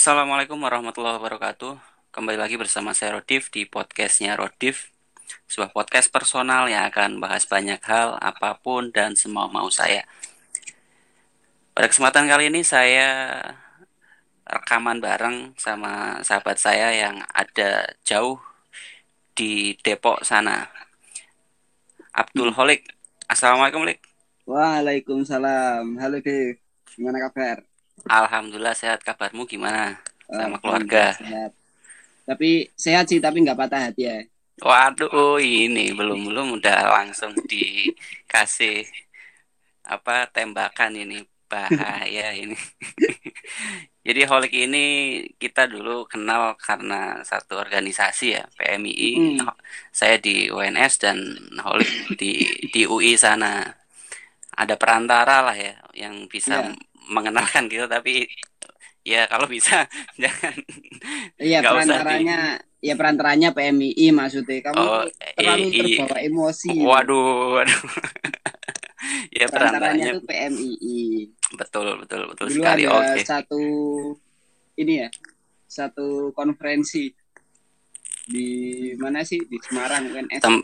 Assalamualaikum warahmatullahi wabarakatuh. Kembali lagi bersama saya Rodif di podcastnya Rodif, sebuah podcast personal yang akan bahas banyak hal, apa pun dan semua mau saya. Pada kesempatan kali ini saya rekaman bareng sama sahabat saya yang ada jauh di Depok sana. Abdul Holik. Assalamualaikum, Lik. Waalaikumsalam. Halo, Dev. Gimana kabar? Alhamdulillah sehat. Kabarmu gimana? Sama keluarga. Sehat. Tapi sehat sih, tapi nggak patah hati ya. Waduh, ini belum belum udah langsung dikasih apa tembakan ini bahaya ini. Jadi Holik ini kita dulu kenal karena satu organisasi ya PMII. Hmm. Saya di UNS dan Holik di di UI sana. Ada perantara lah ya yang bisa Iya. Mengenalkan kita tapi ya kalau bisa jangan Iya, Nggak usah perantaranya, ya perantaranya PMII maksudnya. Kamu Oh, terlalu i- i- terbawa emosi. Waduh, waduh. ya Perantaranya perantaranya tuh PMII. betul betul betul Dulu sekali. ada Oke. satu ini ya, satu konferensi di mana sih di Semarang UNS. Tem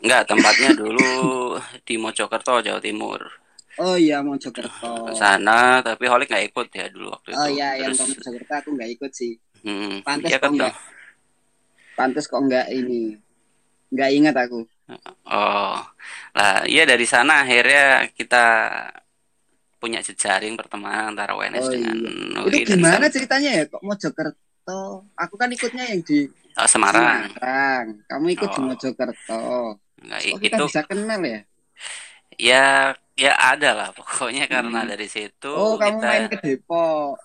enggak tempatnya dulu di Mojokerto Jawa Timur. Oh iya, Mojokerto. Sana tapi Holik nggak ikut ya dulu waktu itu. Oh iya, yang Terus, ke Mojokerto aku nggak ikut sih. hmm, Pantes iya kok kan nggak. Pantes kok nggak ini. Nggak ingat aku. Oh, lah iya dari sana akhirnya kita punya jejaring pertemanan antara UNS Oh, dengan iya. UI Itu dan gimana Sam- ceritanya ya kok Mojokerto? Aku kan ikutnya yang di oh, Semarang. Semarang. Kamu ikut di Oh. Mojokerto. Nah, Kok kita itu bisa kenal ya? ya ya ada lah pokoknya karena Hmm. dari situ Oh, kamu kita main ke Depok.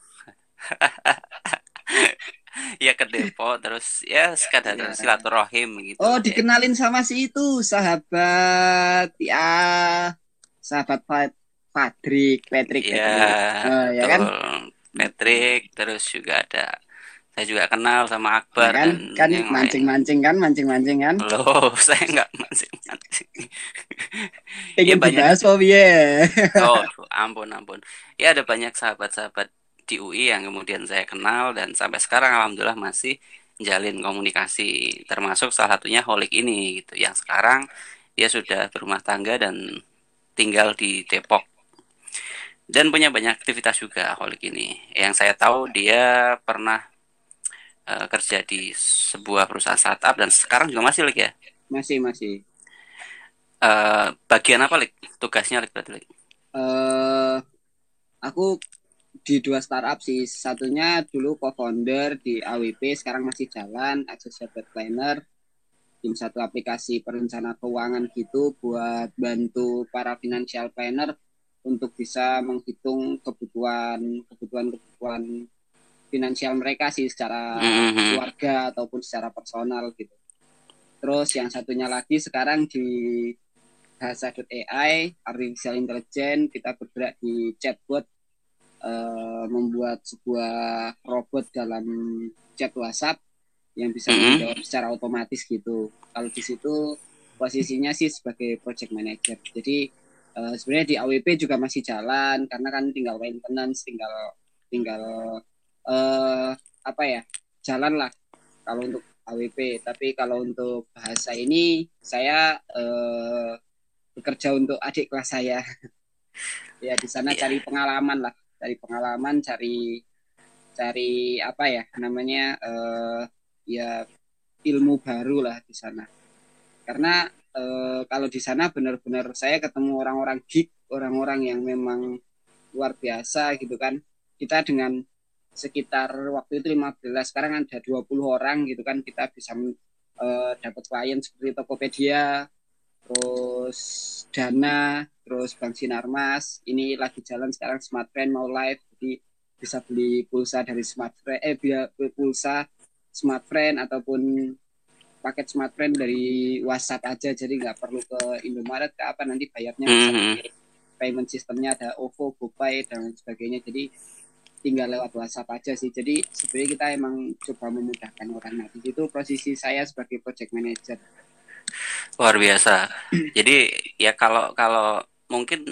ya ke Depok terus ya sekadar Iya. silaturahim gitu. Oh, dikenalin sama si itu, sahabat ya, sahabat Pat Patrick, Patrick, Iya, Patrick. Oh, ya kan? Patrick terus juga ada saya juga kenal sama Ya Akbar kan? dan Kan lain. mancing-mancing kan, mancing-mancing kan? Loh, saya nggak mancing-mancing. Pengen banyak. dibahas oh. Oh, ampun, ampun. Ya ada banyak sahabat-sahabat di UI yang kemudian saya kenal dan sampai sekarang alhamdulillah masih jalin komunikasi termasuk salah satunya Holik ini gitu yang sekarang dia sudah berumah tangga dan tinggal di Depok dan punya banyak aktivitas juga Holik ini yang saya tahu dia pernah eh, kerja di sebuah perusahaan startup dan sekarang juga masih Lik ya Masih, masih. Eh, bagian apa Lik tugasnya Lik berarti Lik eh aku di dua startup sih. Satunya dulu co-founder di AWP, sekarang masih jalan, Accessible Planner. Tim satu aplikasi perencana keuangan gitu buat bantu para financial planner untuk bisa menghitung kebutuhan kebutuhan kebutuhan finansial mereka sih secara Mhm. keluarga ataupun secara personal gitu. Terus yang satunya lagi sekarang di bahasa.ai, artificial intelligence, kita bergerak di chatbot eh, membuat sebuah robot dalam chat WhatsApp yang bisa Mhm. menjawab secara otomatis gitu. Kalau di situ posisinya sih sebagai project manager. Jadi eh, sebenarnya di AWP juga masih jalan karena kan tinggal maintenance, tinggal tinggal eh apa ya jalan lah kalau untuk AWP. Tapi kalau untuk bahasa ini saya eh, bekerja untuk adik kelas saya. ya di sana Iya. cari pengalaman lah, cari pengalaman, cari cari apa ya namanya eh ya ilmu baru lah di sana. Karena eh, kalau di sana benar-benar saya ketemu orang-orang geek, orang-orang yang memang luar biasa gitu kan. Kita dengan sekitar waktu itu 15, sekarang ada 20 orang gitu kan kita bisa eh, dapat klien seperti Tokopedia, terus Dana, terus Bank Sinarmas. Ini lagi jalan sekarang Smartfriend mau live, jadi bisa beli pulsa dari Smartfriend, eh beli pulsa Smartfriend ataupun paket Smartfriend dari WhatsApp aja, jadi nggak perlu ke Indomaret ke apa nanti bayarnya bisa Mhm. pakai payment sistemnya ada OVO, GoPay dan sebagainya. Jadi tinggal lewat WhatsApp aja sih. Jadi sebenarnya kita emang coba memudahkan orang. Nah, di situ posisi saya sebagai project manager. Luar biasa. Jadi ya kalau kalau mungkin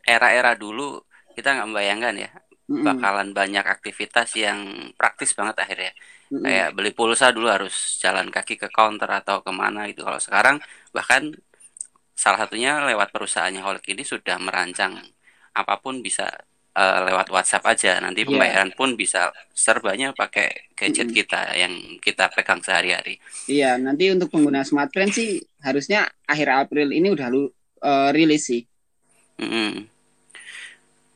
era-era dulu kita nggak membayangkan ya bakalan banyak aktivitas yang praktis banget akhirnya. Mm-mm. Kayak beli pulsa dulu harus jalan kaki ke counter atau ke mana gitu. Kalau sekarang bahkan salah satunya lewat perusahaannya Holik ini sudah merancang apa pun bisa uh, lewat WhatsApp aja. Nanti Iya. pembayaran pun bisa serbanya pakai gadget Mm-mm. kita yang kita pegang sehari-hari. Iya, nanti untuk pengguna smartphone sih harusnya akhir April ini udah lu eh, rilis sih. Mm-mm.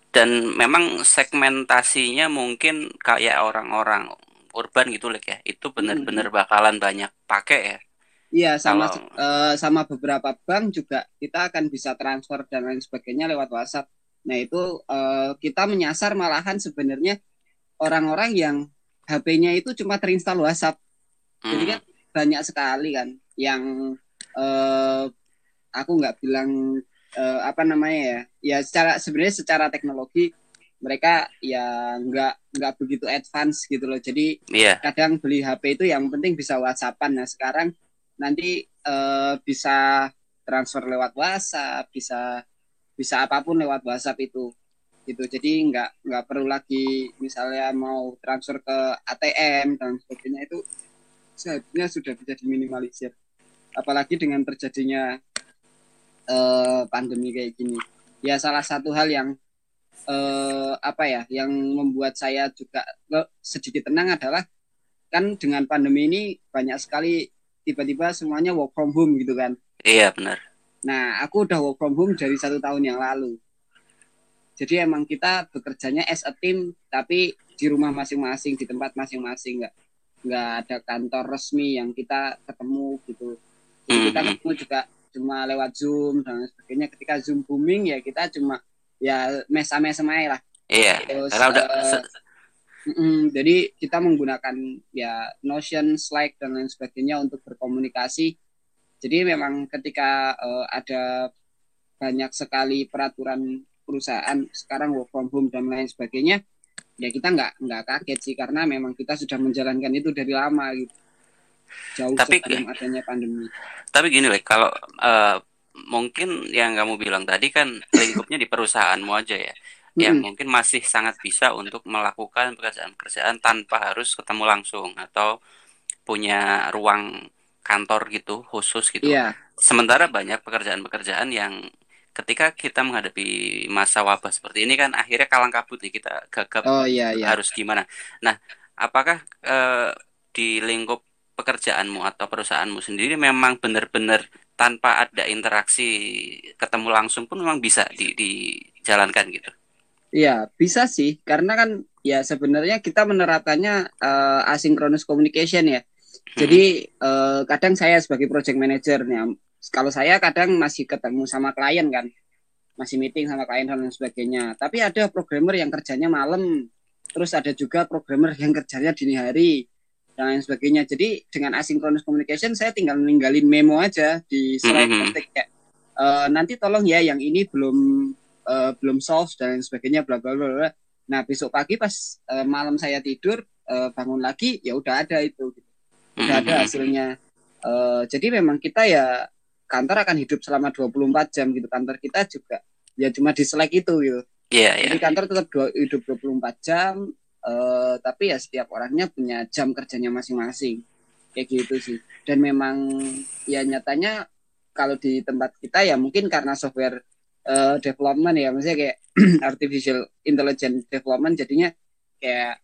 Dan memang segmentasinya mungkin kayak orang-orang urban gitu Lik ya. Itu benar-benar bakalan banyak pakai ya. Iya, sama Kalau- eh, sama beberapa bank juga kita akan bisa transfer dan lain sebagainya lewat WhatsApp. Nah, itu eh, kita menyasar malahan sebenarnya orang-orang yang HP-nya itu cuma terinstall WhatsApp. Jadi Hmm. kan banyak sekali kan yang eh, aku nggak bilang eh, apa namanya ya, ya secara sebenarnya secara teknologi mereka ya nggak nggak begitu advance gitu loh. Jadi Iya. kadang beli HP itu yang penting bisa WhatsAppan. Nah sekarang nanti eh, bisa transfer lewat WhatsApp, bisa bisa apa pun lewat WhatsApp itu gitu. Jadi nggak nggak perlu lagi misalnya mau transfer ke ATM dan sebagainya itu seharusnya sudah bisa diminimalisir. Apalagi dengan terjadinya eh, pandemi kayak gini. Ya salah satu hal yang eh, apa ya yang membuat saya juga sedikit tenang adalah kan dengan pandemi ini banyak sekali tiba-tiba semuanya work from home gitu kan. Iya benar. Nah, aku udah work from home dari satu tahun yang lalu. Jadi emang kita bekerjanya as a team, tapi di rumah masing-masing, di tempat masing-masing, nggak nggak ada kantor resmi yang kita ketemu gitu. Jadi kita Mhm. ketemu juga cuma lewat Zoom dan sebagainya. Ketika Zoom booming ya kita cuma ya mesa-mesa lah. Iya. Terus, Karena udah se- Mm-mm, jadi kita menggunakan ya Notion, Slack dan lain sebagainya untuk berkomunikasi. Jadi memang ketika eh, ada banyak sekali peraturan perusahaan sekarang work from home dan lain sebagainya, ya kita nggak nggak kaget sih karena memang kita sudah menjalankan itu dari lama gitu. Jauh Tapi- sebelum adanya pandemi. Tapi gini Lek, kalau eh, mungkin yang kamu bilang tadi kan lingkupnya di perusahaanmu aja ya. Yang Mm-mm. mungkin masih sangat bisa untuk melakukan pekerjaan-pekerjaan tanpa harus ketemu langsung atau punya ruang kantor gitu khusus gitu. Iya, Sementara banyak pekerjaan-pekerjaan yang ketika kita menghadapi masa wabah seperti ini kan akhirnya kalang kabut nih kita gagap oh iya iya. harus gimana. Nah, apakah eh, di lingkup pekerjaanmu atau perusahaanmu sendiri memang benar-benar tanpa ada interaksi ketemu langsung pun memang bisa di, dijalankan gitu? Iya, bisa sih. Karena kan ya sebenarnya kita menerapkannya eh, asynchronous communication ya. Jadi eh, kadang saya sebagai project manager nih, kalau saya kadang masih ketemu sama klien kan, masih meeting sama klien dan lain sebagainya. Tapi ada programmer yang kerjanya malam, terus ada juga programmer yang kerjanya dini hari dan lain sebagainya. Jadi dengan asynchronous communication saya tinggal ninggalin memo aja di Slack Mhm. ketik kayak "Eh, nanti tolong ya yang ini belum eh, belum solve dan lain sebagainya bla bla bla. bla." Nah besok pagi pas eh, malam saya tidur eh, bangun lagi ya udah ada itu, udah ada hasilnya. Eh, jadi memang kita ya kantor akan hidup selama 24 jam gitu. Kantor kita juga ya cuma di Slack itu gitu. Iya, iya. Jadi kantor tetap dua- hidup 24 jam, eh, tapi ya setiap orangnya punya jam kerjanya masing-masing. Kayak gitu sih. Dan memang ya nyatanya kalau di tempat kita ya mungkin karena software eh, development ya, maksudnya kayak artificial intelligence development jadinya kayak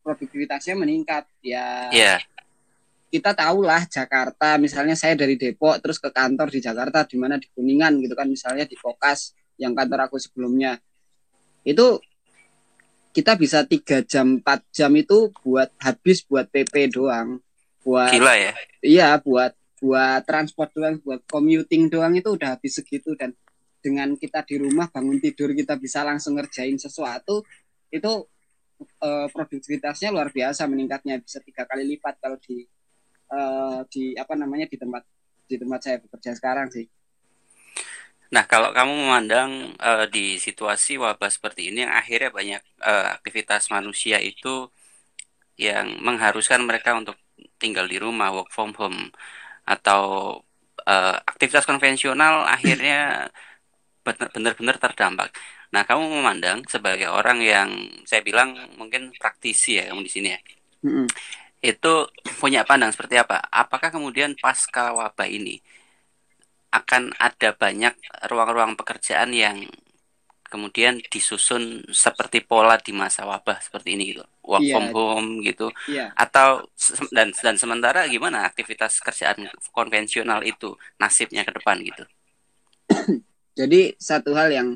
produktivitasnya meningkat. Ya Iya. Kita tahu lah Jakarta, misalnya saya dari Depok terus ke kantor di Jakarta, di mana di Kuningan gitu kan, misalnya di Kokas yang kantor aku sebelumnya, itu kita bisa tiga jam, 4 jam itu buat habis buat PP doang, buat Gila ya. iya buat buat transport doang, buat commuting doang itu udah habis segitu dan dengan kita di rumah bangun tidur kita bisa langsung ngerjain sesuatu itu eh, produktivitasnya luar biasa meningkatnya bisa tiga kali lipat kalau di eh, di apa namanya di tempat di tempat saya bekerja sekarang sih. Nah, kalau kamu memandang eh, di situasi wabah seperti ini yang akhirnya banyak eh, aktivitas manusia itu yang mengharuskan mereka untuk tinggal di rumah, work from home, atau eh, aktivitas konvensional akhirnya benar- benar-benar terdampak. Nah, kamu memandang sebagai orang yang saya bilang mungkin praktisi ya kamu di sini ya. Mm-mm. Itu punya pandang seperti apa? Apakah kemudian pasca wabah ini akan ada banyak ruang-ruang pekerjaan yang kemudian disusun seperti pola di masa wabah seperti ini gitu work Iya. from home gitu Iya. atau dan dan sementara gimana aktivitas kerjaan konvensional itu nasibnya ke depan gitu Jadi satu hal yang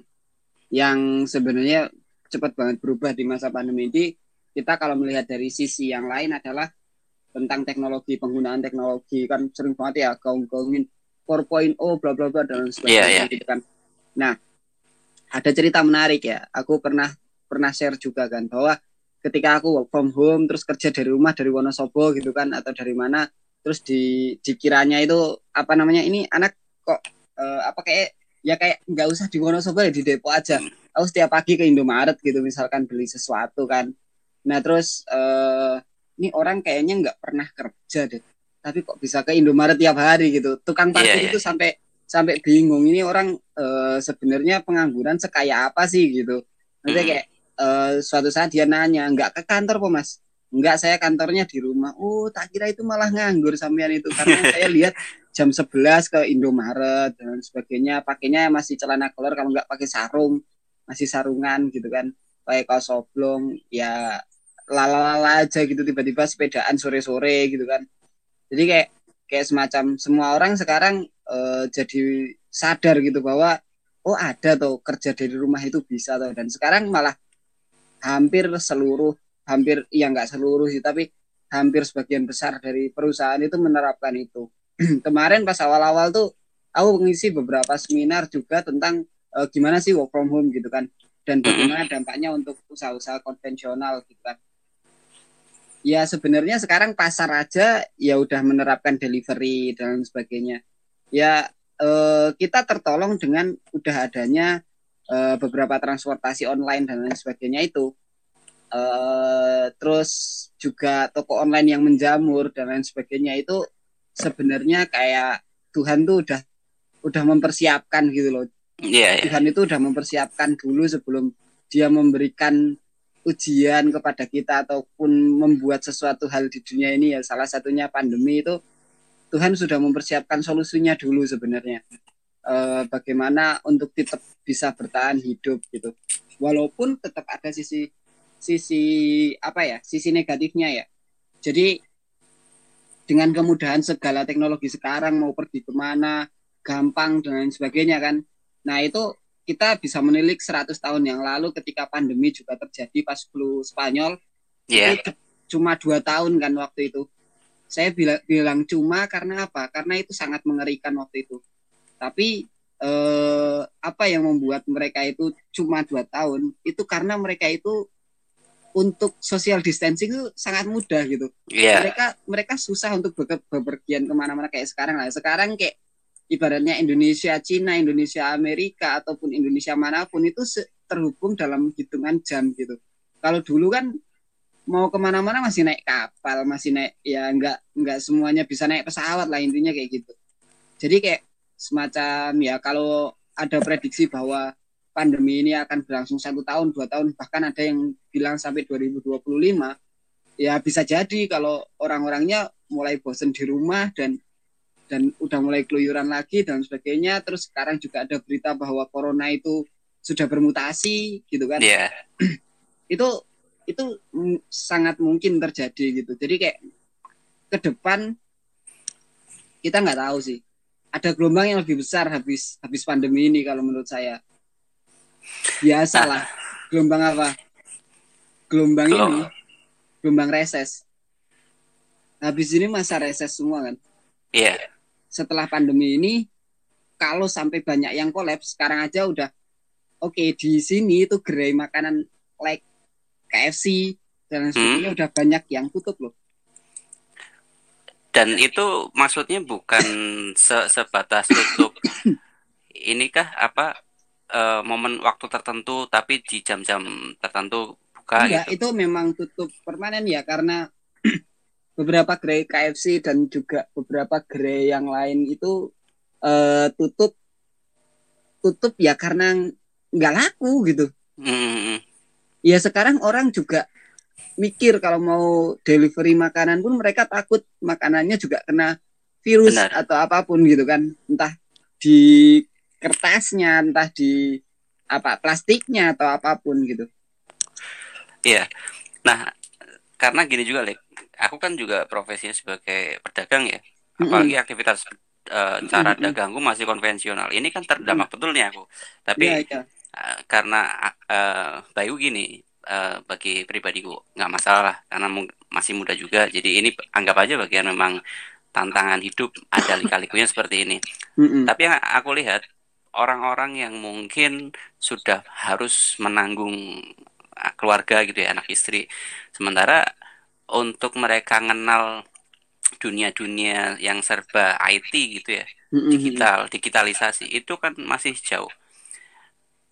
yang sebenarnya cepat banget berubah di masa pandemi ini, kita kalau melihat dari sisi yang lain adalah tentang teknologi, penggunaan teknologi kan sering banget ya gaung-gaungin 4.0 bla bla bla dan sebagainya Iya, iya. gitu kan. Nah, ada cerita menarik ya. Aku pernah pernah share juga kan bahwa ketika aku work from home terus kerja dari rumah dari Wonosobo gitu kan atau dari mana terus di dikiranya itu apa namanya ini anak kok eh, apa kayak ya kayak nggak usah di Wonosobo ya di Depok aja aku setiap pagi ke Indomaret gitu misalkan beli sesuatu kan nah terus eh, ini orang kayaknya nggak pernah kerja deh tapi kok bisa ke Indomaret tiap hari gitu tukang parkir Iya, iya. itu sampai sampai bingung ini orang eh, sebenarnya pengangguran sekaya apa sih gitu maksudnya Hmm. kayak eh, suatu saat dia nanya nggak ke kantor po mas Enggak, saya kantornya di rumah. Oh, tak kira itu malah nganggur sampean itu karena saya lihat jam 11 ke Indomaret dan sebagainya. Pakainya masih celana kolor kalau nggak pakai sarung, masih sarungan gitu kan. Pakai kaos oblong, ya lala-lala aja gitu tiba-tiba sepedaan sore-sore gitu kan. Jadi kayak kayak semacam semua orang sekarang eh, jadi sadar gitu bahwa oh ada tuh kerja dari rumah itu bisa tuh dan sekarang malah hampir seluruh hampir ya nggak seluruh sih tapi hampir sebagian besar dari perusahaan itu menerapkan itu. Kemarin pas awal-awal tuh aku mengisi beberapa seminar juga tentang eh, gimana sih work from home gitu kan. Dan bagaimana dampaknya untuk usaha-usaha konvensional gitu kan ya sebenarnya sekarang pasar aja ya udah menerapkan delivery dan sebagainya. Ya eh, kita tertolong dengan udah adanya eh, beberapa transportasi online dan lain sebagainya itu. Eh terus juga toko online yang menjamur dan lain sebagainya itu sebenarnya kayak Tuhan tuh udah udah mempersiapkan gitu loh. iya iya. Tuhan itu udah mempersiapkan dulu sebelum dia memberikan ujian kepada kita ataupun membuat sesuatu hal di dunia ini ya salah satunya pandemi itu Tuhan sudah mempersiapkan solusinya dulu sebenarnya. Eh, bagaimana untuk tetap bisa bertahan hidup gitu. Walaupun tetap ada sisi sisi apa ya sisi negatifnya ya jadi dengan kemudahan segala teknologi sekarang mau pergi ke mana gampang dan lain sebagainya kan nah itu kita bisa menilik 100 tahun yang lalu ketika pandemi juga terjadi pas flu Spanyol. Iya. Itu cuma dua tahun kan waktu itu. Saya bilang bilang cuma karena apa? Karena itu sangat mengerikan waktu itu. Tapi eh, apa yang membuat mereka itu cuma dua tahun? Itu karena mereka itu untuk social distancing itu sangat mudah gitu. Iya. Mereka mereka susah untuk bepergian ke mana-mana kayak sekarang lah. Sekarang kayak ibaratnya Indonesia Cina Indonesia Amerika ataupun Indonesia mana pun itu terhubung dalam hitungan jam gitu. Kalau dulu kan mau ke mana-mana masih naik kapal masih naik ya nggak nggak semuanya bisa naik pesawat lah intinya kayak gitu. Jadi kayak semacam ya kalau ada prediksi bahwa pandemi ini akan berlangsung satu tahun dua tahun bahkan ada yang bilang sampai 2025 ya bisa jadi kalau orang-orangnya mulai bosen di rumah dan dan udah mulai keluyuran lagi dan sebagainya. Terus sekarang juga ada berita bahwa corona itu sudah bermutasi gitu kan? Iya. Itu itu sangat mungkin terjadi gitu. Jadi kayak ke depan kita nggak tahu sih. Ada gelombang yang lebih besar habis habis pandemi ini kalau menurut saya. Biasa lah gelombang apa? Gelombang Gelom- ini gelombang reses. Habis ini masa reses semua kan? Iya setelah pandemi ini kalau sampai banyak yang kolaps sekarang aja udah oke di sini itu gerai makanan like KFC dan sebagainya udah banyak yang tutup loh. Dan itu maksudnya bukan se- sebatas tutup inikah apa eh, momen waktu tertentu tapi di jam-jam tertentu buka Enggak, gitu? itu memang tutup permanen ya karena beberapa gerai KFC dan juga beberapa gerai yang lain itu eh, tutup tutup ya karena nggak laku gitu Hmm. ya sekarang orang juga mikir kalau mau delivery makanan pun mereka takut makanannya juga kena virus Benar. atau apa pun gitu kan entah di kertasnya entah di apa plastiknya atau apa pun gitu Iya. Nah, karena gini juga, Lek. Aku kan juga profesinya sebagai pedagang ya. Apalagi aktivitas eh, cara dagangku masih konvensional. Ini kan terdampak betul nih aku. Tapi Iya, iya. eh, karena eh, Bayu gini, eh, bagi pribadiku nggak masalah karena mu- masih muda juga. Jadi ini anggap aja bagian memang tantangan hidup ada lika-likunya seperti ini. Mm-mm. Tapi yang aku lihat orang-orang yang mungkin sudah harus menanggung uh, keluarga gitu ya, anak istri. Sementara untuk mereka kenal dunia-dunia yang serba IT gitu ya, digital, digitalisasi itu kan masih jauh.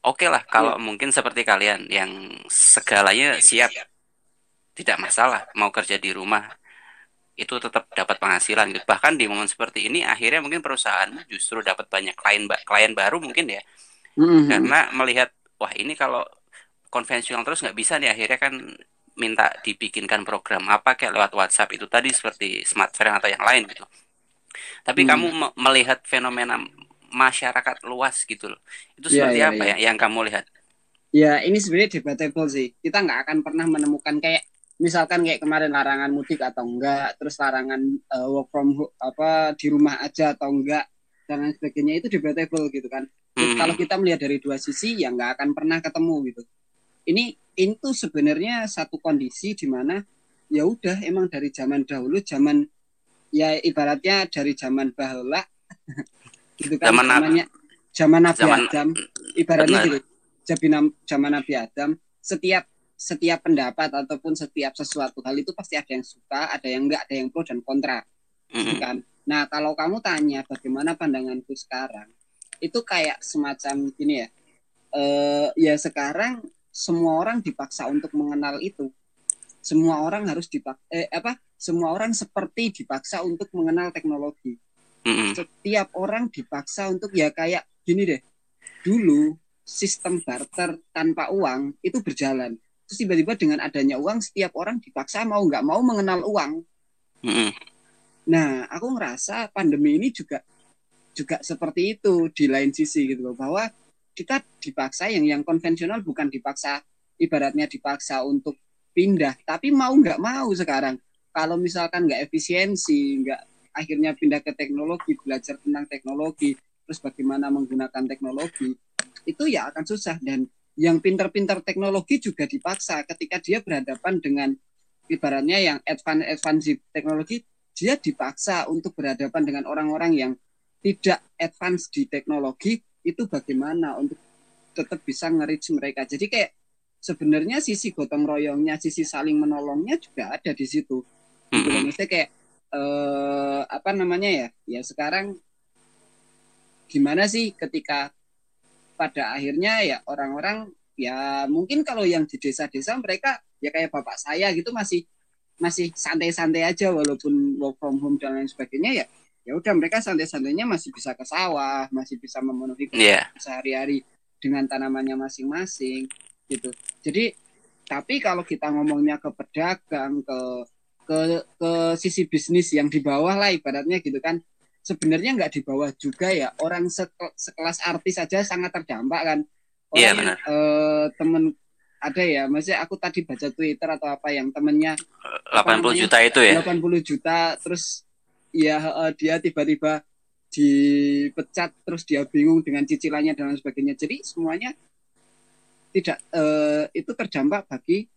Oke lah kalau mungkin seperti kalian yang segalanya siap, tidak masalah mau kerja di rumah itu tetap dapat penghasilan gitu. Bahkan di momen seperti ini akhirnya mungkin perusahaan justru dapat banyak klien klien baru mungkin ya. Mm-mm. Karena melihat wah ini kalau konvensional terus nggak bisa nih akhirnya kan minta dibikinkan program apa kayak lewat WhatsApp itu tadi seperti smartphone atau yang lain gitu. Tapi Hmm. kamu me- melihat fenomena masyarakat luas gitu loh. Itu Iya, seperti iya, apa iya. ya yang kamu lihat? Ya ini sebenarnya debatable sih. Kita nggak akan pernah menemukan kayak misalkan kayak kemarin larangan mudik atau enggak, terus larangan uh, work from apa di rumah aja atau enggak dan lain sebagainya itu debatable gitu kan. Hmm. kalau kita melihat dari dua sisi ya nggak akan pernah ketemu gitu. Ini itu sebenarnya satu kondisi di mana ya udah emang dari zaman dahulu zaman ya ibaratnya dari zaman bahula gitu kan Zaman apa? zamannya zaman Nabi Zaman- Adam ibaratnya Benar. gitu jadi zaman Nabi Adam setiap setiap pendapat ataupun setiap sesuatu hal itu pasti ada yang suka ada yang enggak ada yang pro dan kontra gitu Mm-mm. kan nah kalau kamu tanya bagaimana pandanganku sekarang itu kayak semacam gini ya eh ya sekarang semua orang dipaksa untuk mengenal itu. Semua orang harus dipaksa eh, apa semua orang seperti dipaksa untuk mengenal teknologi. Setiap orang dipaksa untuk ya kayak gini deh. Dulu sistem barter tanpa uang itu berjalan. Terus tiba-tiba dengan adanya uang setiap orang dipaksa mau nggak mau mengenal uang. Nah aku ngerasa pandemi ini juga juga seperti itu di lain sisi gitu loh. Bahwa kita dipaksa yang yang konvensional bukan dipaksa ibaratnya dipaksa untuk pindah. Tapi mau nggak mau sekarang. Kalau misalkan nggak efisiensi nggak akhirnya pindah ke teknologi belajar tentang teknologi terus bagaimana menggunakan teknologi itu ya akan susah. Dan yang pintar-pintar teknologi juga dipaksa. Ketika dia berhadapan dengan ibaratnya yang advance advance teknologi dia dipaksa untuk berhadapan dengan orang-orang yang tidak advance di teknologi itu bagaimana untuk tetap bisa nge-reach mereka jadi kayak sebenarnya sisi gotong royongnya sisi saling menolongnya juga ada di situ gitu. Mm-mm. Maksudnya kayak eh, apa namanya ya ya sekarang gimana sih ketika pada akhirnya ya orang-orang ya mungkin kalau yang di desa-desa mereka ya kayak bapak saya gitu masih masih santai-santai aja walaupun work from home dan lain sebagainya ya ya udah mereka santai-santainya masih bisa ke sawah masih bisa memenuhi kebutuhan sehari-hari dengan tanamannya masing-masing gitu jadi tapi kalau kita ngomongnya ke pedagang ke ke ke sisi bisnis yang di bawah lah ibaratnya gitu kan sebenarnya nggak di bawah juga ya orang seke- sekelas artis saja sangat terdampak kan orang Iya, yang, benar. eh, temen ada ya maksudnya aku tadi baca Twitter atau apa yang temennya 80 namanya? juta itu ya. 80 juta terus ya eh, dia tiba-tiba dipecat terus dia bingung dengan cicilannya dan lain sebagainya jadi semuanya tidak eh, itu terdampak bagi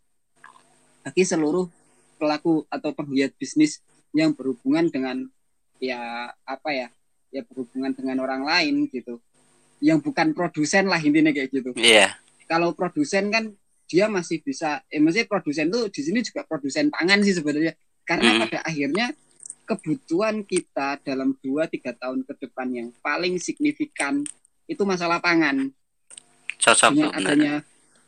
bagi seluruh pelaku atau penggiat bisnis yang berhubungan dengan ya apa ya ya berhubungan dengan orang lain gitu yang bukan produsen lah intinya kayak gitu Iya. kalau produsen kan dia masih bisa eh maksudnya produsen tuh di sini juga produsen pangan sih sebenarnya karena Hmm. pada akhirnya kebutuhan kita dalam 2-3 tahun ke depan yang paling signifikan itu masalah pangan. Cocok dengan adanya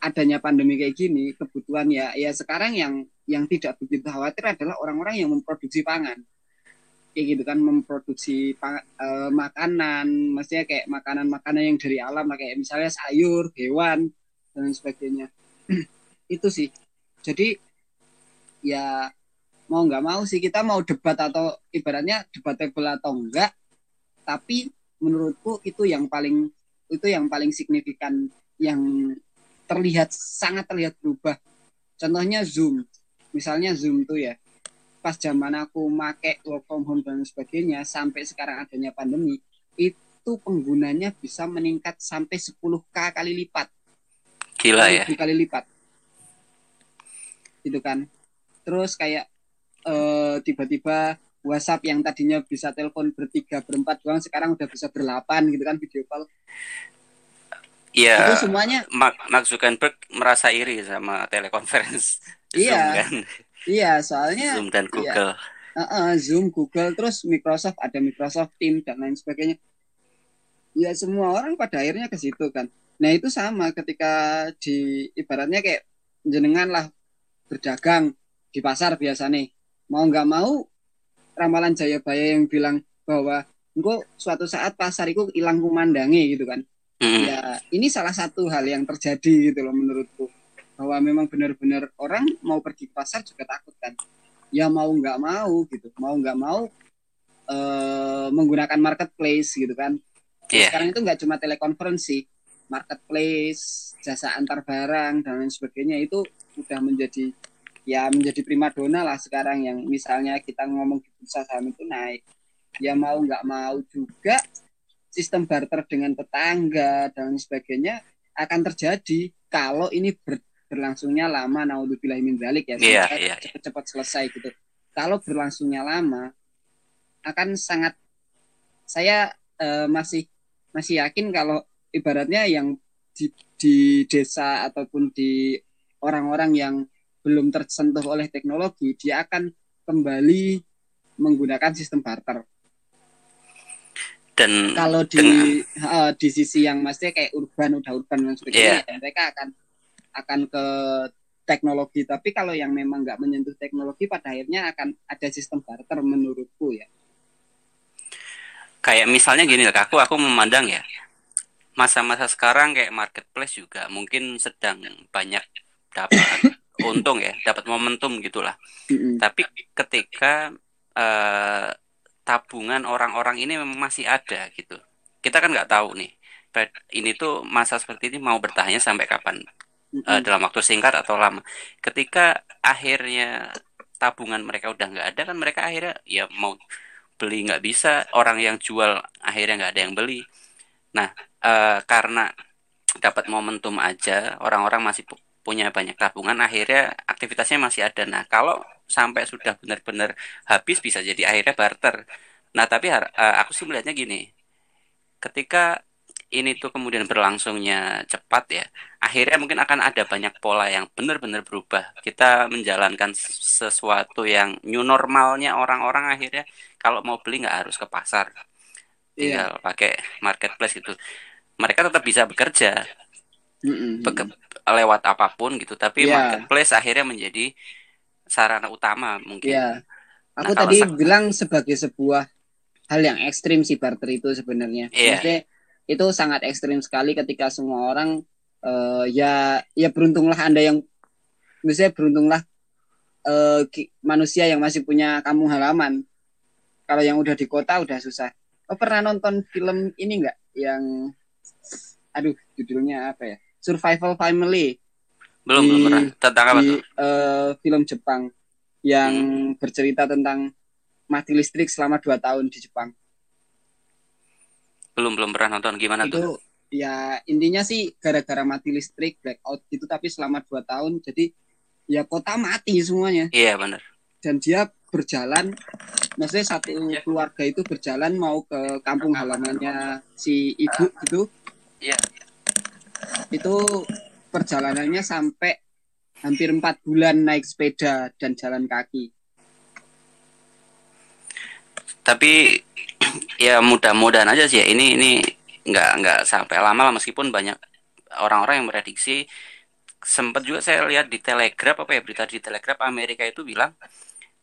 adanya pandemi kayak gini kebutuhan ya ya sekarang yang yang tidak begitu khawatir adalah orang-orang yang memproduksi pangan. Kayak gitu kan memproduksi uh, makanan maksudnya kayak makanan-makanan yang dari alam kayak misalnya sayur hewan dan sebagainya. Itu sih. Jadi ya mau nggak mau sih kita mau debat atau ibaratnya debatable atau enggak tapi menurutku itu yang paling itu yang paling signifikan yang terlihat sangat terlihat berubah. Contohnya zoom. Misalnya zoom tuh ya pas zaman aku make work from home dan sebagainya sampai sekarang adanya pandemi itu penggunanya bisa meningkat sampai 10k kali lipat. Gila ya. Kali lipat. Gitu kan. Terus kayak tiba tiba-tiba WhatsApp yang tadinya bisa telepon bertiga berempat doang sekarang udah bisa berlapan gitu kan video call Iya. Itu semuanya Mark, Mark Zuckerberg merasa iri sama telekonferensi. Iya. kan? Iya, soalnya Zoom dan iya. Google. Iya, uh, uh, Zoom, Google, terus Microsoft ada Microsoft Teams dan lain sebagainya. Ya semua orang pada akhirnya ke situ kan. Nah itu sama ketika di ibaratnya kayak jenengan lah berdagang di pasar biasa nih. Mau nggak mau ramalan Jayabaya yang bilang bahwa engkau suatu saat pasar itu hilang kumandangi gitu kan. Hmm. Ya ini salah satu hal yang terjadi gitu loh menurutku bahwa memang benar-benar orang mau pergi ke pasar juga takut kan ya mau nggak mau gitu mau nggak mau uh, menggunakan marketplace gitu kan yeah. sekarang itu nggak cuma telekonferensi marketplace jasa antar barang dan lain sebagainya itu sudah menjadi ya menjadi primadona lah sekarang yang misalnya kita ngomong di bursa saham itu naik ya mau nggak mau juga sistem barter dengan tetangga dan sebagainya akan terjadi kalau ini ber, berlangsungnya lama naudzubillah min dzalik ya yeah, yeah. cepat-cepat selesai gitu. Kalau berlangsungnya lama akan sangat saya uh, masih masih yakin kalau ibaratnya yang di, di desa ataupun di orang-orang yang belum tersentuh oleh teknologi dia akan kembali menggunakan sistem barter. Dan kalau di dengan... uh, di sisi yang maksudnya kayak urban udah urban dan sebagainya yeah. mereka akan akan ke teknologi tapi kalau yang memang nggak menyentuh teknologi pada akhirnya akan ada sistem barter menurutku ya kayak misalnya gini lah aku aku memandang ya masa-masa sekarang kayak marketplace juga mungkin sedang banyak dapat untung ya dapat momentum gitulah mm-hmm. tapi ketika uh, tabungan orang-orang ini memang masih ada gitu kita kan nggak tahu nih ini tuh masa seperti ini mau bertahannya sampai kapan uh, dalam waktu singkat atau lama. Ketika akhirnya tabungan mereka udah nggak ada kan mereka akhirnya ya mau beli nggak bisa, orang yang jual akhirnya nggak ada yang beli. Nah uh, karena dapat momentum aja, orang-orang masih punya banyak tabungan, akhirnya aktivitasnya masih ada. Nah kalau sampai sudah benar-benar habis bisa jadi akhirnya barter. Nah tapi uh, aku sih melihatnya gini, ketika ini tuh kemudian berlangsungnya cepat ya, akhirnya mungkin akan ada banyak pola yang benar-benar berubah. Kita menjalankan sesuatu yang new normalnya orang-orang akhirnya kalau mau beli nggak harus ke pasar, tinggal yeah. pakai marketplace gitu. Mereka tetap bisa bekerja mm -hmm. lewat apa pun gitu, tapi yeah. marketplace akhirnya menjadi sarana utama mungkin. Yeah. Aku nah, tadi bilang sebagai sebuah hal yang ekstrim si barter itu sebenarnya. Yeah. Maksudnya itu sangat ekstrim sekali ketika semua orang uh, ya ya beruntunglah anda yang misalnya beruntunglah uh, manusia yang masih punya kampung halaman kalau yang udah di kota udah susah oh pernah nonton film ini nggak yang aduh judulnya apa ya survival family belum di, belum pernah tentang apa di, tuh uh, film Jepang yang hmm. bercerita tentang mati listrik selama dua tahun di Jepang belum belum pernah nonton gimana itu, tuh? Ya intinya sih gara-gara mati listrik blackout gitu tapi selama dua tahun jadi ya kota mati semuanya. Iya benar. Dan dia berjalan, maksudnya satu ya. keluarga itu berjalan mau ke kampung halamannya si ibu gitu. Iya. Itu perjalanannya sampai hampir empat bulan naik sepeda dan jalan kaki. Tapi ya mudah-mudahan aja sih ya ini ini nggak nggak sampai lama lah meskipun banyak orang-orang yang prediksi sempat juga saya lihat di Telegraph apa ya berita di Telegraph Amerika itu bilang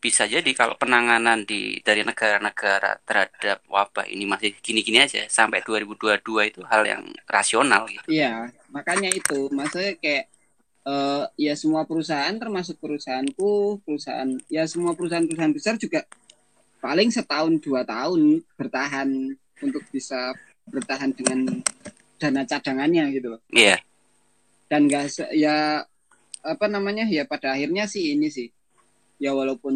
bisa jadi kalau penanganan di dari negara-negara terhadap wabah ini masih gini-gini aja sampai 2022 itu hal yang rasional gitu. Iya, makanya itu maksudnya kayak uh, ya semua perusahaan termasuk perusahaanku, perusahaan ya semua perusahaan-perusahaan besar juga paling setahun dua tahun bertahan untuk bisa bertahan dengan dana cadangannya gitu loh. Iya. Dan enggak ya apa namanya ya pada akhirnya sih ini sih ya walaupun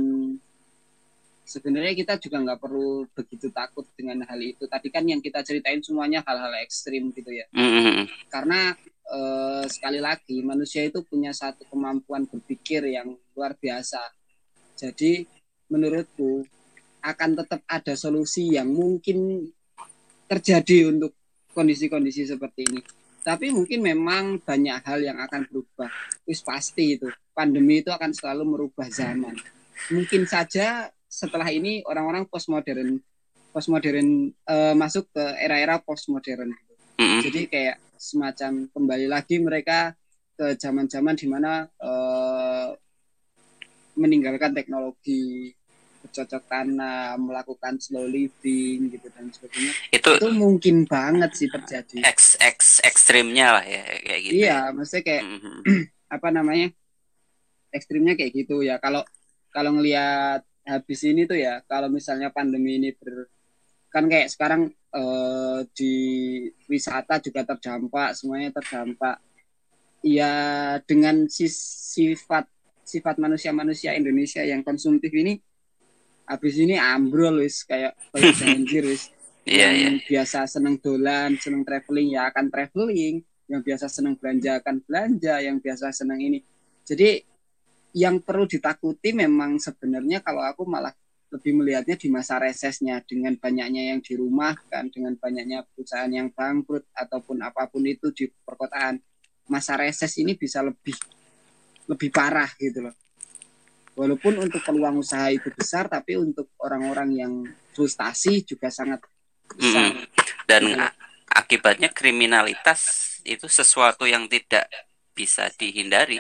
sebenarnya kita juga nggak perlu begitu takut dengan hal itu. Tadi kan yang kita ceritain semuanya hal-hal ekstrim gitu ya. Mm-hmm. Karena eh, sekali lagi manusia itu punya satu kemampuan berpikir yang luar biasa. Jadi menurutku akan tetap ada solusi yang mungkin terjadi untuk kondisi-kondisi seperti ini. Tapi mungkin memang banyak hal yang akan berubah. Wis pasti itu pandemi itu akan selalu merubah zaman. Mungkin saja setelah ini orang-orang postmodern postmodern uh, masuk ke era-era postmodern. Mm-hmm. Jadi kayak semacam kembali lagi mereka ke zaman-zaman di mana uh, meninggalkan teknologi bercocok tanam, melakukan slow living gitu dan sebagainya. Itu itu mungkin banget sih terjadi. X X ekstrimnya lah ya kayak gitu. Iya, maksudnya kayak Mm-hmm. apa namanya? ekstrimnya kayak gitu ya. Kalau kalau ngelihat habis ini tuh ya, kalau misalnya pandemi ini ber kan kayak sekarang eh, di wisata juga terdampak, semuanya terdampak. Ya dengan sifat sifat manusia-manusia Indonesia yang konsumtif ini habis ini ambrol wis kayak kayak banjir wis. Iya, iya. yang biasa seneng dolan, seneng traveling ya akan traveling, yang biasa seneng belanja akan belanja, yang biasa seneng ini. Jadi yang perlu ditakuti memang sebenarnya kalau aku malah lebih melihatnya di masa resesnya dengan banyaknya yang di rumah kan dengan banyaknya perusahaan yang bangkrut ataupun apa pun itu di perkotaan masa reses ini bisa lebih lebih parah gitu loh walaupun untuk peluang usaha itu besar tapi untuk orang-orang yang frustasi juga sangat besar Mm-mm. Dan a- akibatnya kriminalitas itu sesuatu yang tidak bisa dihindari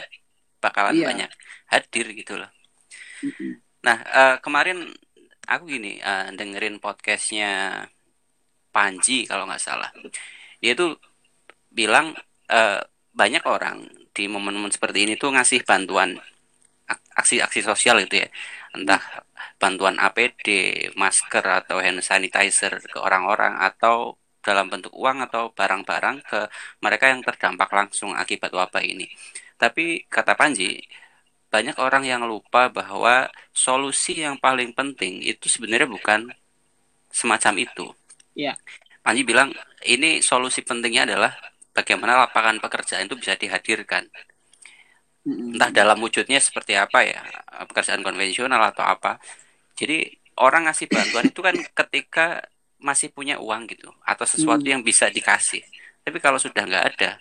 bakalan Iya. banyak hadir gitu loh. Mm-mm. Nah, eh, kemarin aku gini eh, dengerin podcastnya Panji kalau nggak salah. Dia tuh bilang eh, banyak orang di momen-momen seperti ini tuh ngasih bantuan aksi-aksi sosial gitu ya. Entah bantuan APD, masker atau hand sanitizer ke orang-orang atau dalam bentuk uang atau barang-barang ke mereka yang terdampak langsung akibat wabah ini. Tapi kata Panji, banyak orang yang lupa bahwa solusi yang paling penting itu sebenarnya bukan semacam itu. Iya. Panji bilang ini solusi pentingnya adalah bagaimana lapangan pekerjaan itu bisa dihadirkan. Entah dalam wujudnya seperti apa ya, pekerjaan konvensional atau apa. Jadi orang ngasih bantuan itu kan ketika masih punya uang gitu atau sesuatu Hmm. yang bisa dikasih. Tapi kalau sudah nggak ada,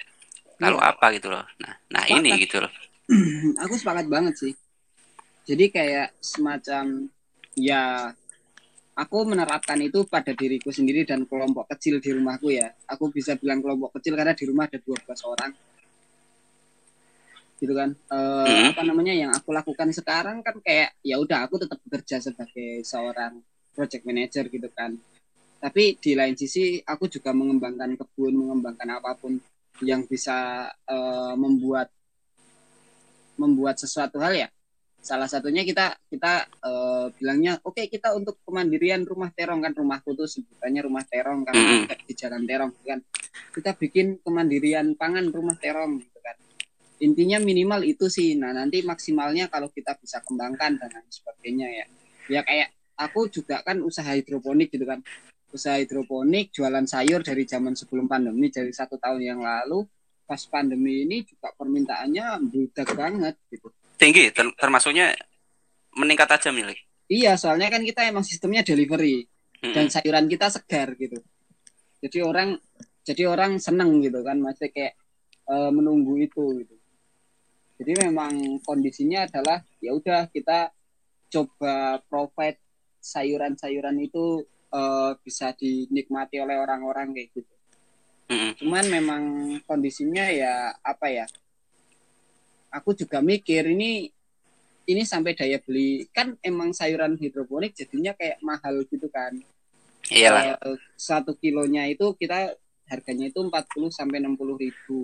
lalu Iya. apa gitu loh. Nah, nah ini Sepakat. gitu loh. aku sepakat banget sih. Jadi kayak semacam ya aku menerapkan itu pada diriku sendiri dan kelompok kecil di rumahku ya. Aku bisa bilang kelompok kecil karena di rumah ada 12 orang. Gitu kan. Eh, Mhm. apa namanya yang aku lakukan sekarang kan kayak ya udah aku tetap bekerja sebagai seorang project manager gitu kan. Tapi di lain sisi aku juga mengembangkan kebun, mengembangkan apa pun yang bisa eh, membuat membuat sesuatu hal ya salah satunya kita kita eh, bilangnya oke kita untuk kemandirian rumah terong kan rumahku tuh sebutannya rumah terong karena Mm-mm. di jalan terong kan kita bikin kemandirian pangan rumah terong kan intinya minimal itu sih nah nanti maksimalnya kalau kita bisa kembangkan dan lain sebagainya ya ya kayak aku juga kan usaha hidroponik gitu kan usaha hidroponik jualan sayur dari zaman sebelum pandemi dari satu tahun yang lalu pas pandemi ini juga permintaannya membludak banget gitu Tinggi, ter- termasuknya meningkat aja milik. Iya, soalnya kan kita emang sistemnya delivery dan Mm-mm. sayuran kita segar gitu. Jadi orang jadi orang seneng gitu kan, masih kayak eh, menunggu itu gitu. Jadi memang kondisinya adalah ya udah kita coba provide sayuran-sayuran itu eh, bisa dinikmati oleh orang-orang kayak gitu. Cuman memang kondisinya ya apa ya? Aku juga mikir ini ini sampai daya beli kan emang sayuran hidroponik jadinya kayak mahal gitu kan Iyalah. Eh, satu kilonya itu kita harganya itu 40 sampai 60 ribu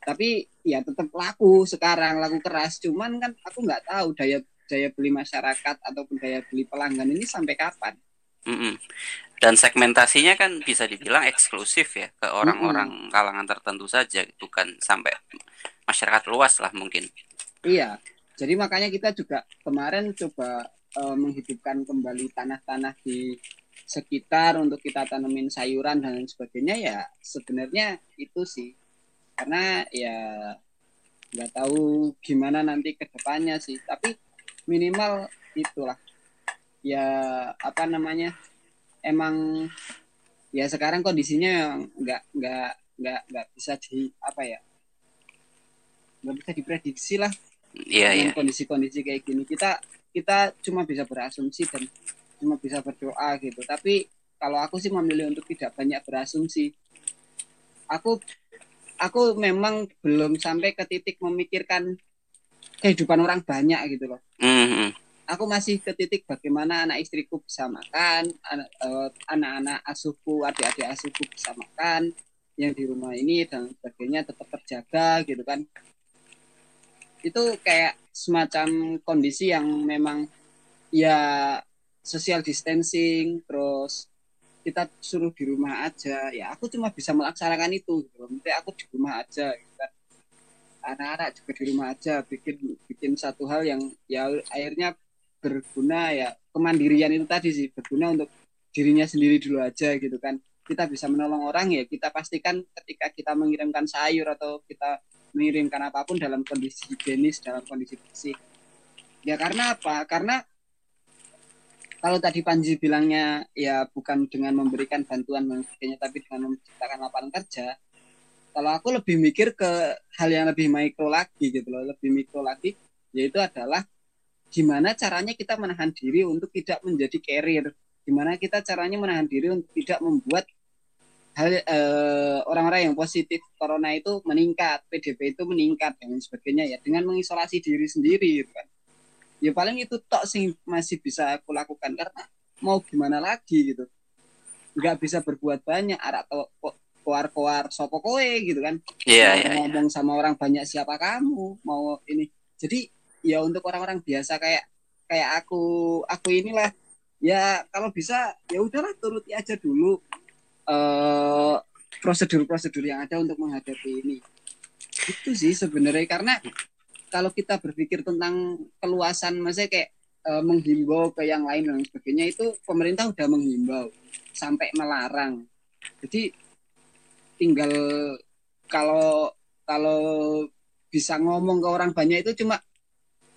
tapi ya tetap laku sekarang laku keras. Cuman kan aku nggak tahu daya daya beli masyarakat ataupun daya beli pelanggan ini sampai kapan. Mm-mm. Dan segmentasinya kan bisa dibilang eksklusif ya ke orang-orang kalangan tertentu saja, bukan sampai masyarakat luas lah mungkin. Iya, jadi makanya kita juga kemarin coba uh, menghidupkan kembali tanah-tanah di sekitar untuk kita tanemin sayuran dan lain sebagainya ya sebenarnya itu sih karena ya nggak tahu gimana nanti ke depannya sih. Tapi minimal itulah. Ya apa namanya emang ya sekarang kondisinya nggak nggak nggak nggak bisa di apa ya nggak bisa diprediksi lah Iya, iya. dengan kondisi-kondisi kayak gini. Kita kita cuma bisa berasumsi dan cuma bisa berdoa gitu. Tapi kalau aku sih memilih untuk tidak banyak berasumsi. Aku aku memang belum sampai ke titik memikirkan kehidupan orang banyak gitu loh Mhm. aku masih ke titik bagaimana anak istriku bisa makan eh, anak-anak asuhku adik-adik asuhku bisa makan yang di rumah ini dan sebagainya tetap terjaga gitu kan itu kayak semacam kondisi yang memang ya social distancing terus kita suruh di rumah aja. Ya aku cuma bisa melaksanakan itu gitu. Aku di rumah aja gitu kan. Anak-anak juga di rumah aja bikin bikin satu hal yang ya akhirnya berguna ya kemandirian itu tadi sih berguna untuk dirinya sendiri dulu aja gitu kan. Kita bisa menolong orang ya kita pastikan ketika kita mengirimkan sayur atau kita mengirimkan apa pun dalam kondisi higienis dalam kondisi bersih. Ya karena apa? Karena kalau tadi Panji bilangnya ya bukan dengan memberikan bantuan dan sebagainya tapi dengan menciptakan lapangan kerja kalau aku lebih mikir ke hal yang lebih mikro lagi gitu loh lebih mikro lagi yaitu adalah gimana caranya kita menahan diri untuk tidak menjadi carrier. Gimana kita caranya menahan diri untuk tidak membuat hal eh, orang-orang yang positif corona itu meningkat PDB itu meningkat dan sebagainya ya dengan mengisolasi diri sendiri gitu kan ya paling itu tok sih masih bisa aku lakukan karena mau gimana lagi gitu. Nggak bisa berbuat banyak arak to- ko- koar-koar sopo kowe gitu kan. Iya, mau iya, ngomong sama orang banyak siapa kamu mau ini. Jadi ya untuk orang-orang biasa kayak kayak aku aku inilah. Ya kalau bisa ya udahlah turuti aja dulu eh prosedur-prosedur yang ada untuk menghadapi ini. Itu sih sebenarnya karena kalau kita berpikir tentang keluasan maksudnya kayak eh, menghimbau ke yang lain dan sebagainya itu pemerintah udah menghimbau sampai melarang jadi tinggal kalau kalau bisa ngomong ke orang banyak itu cuma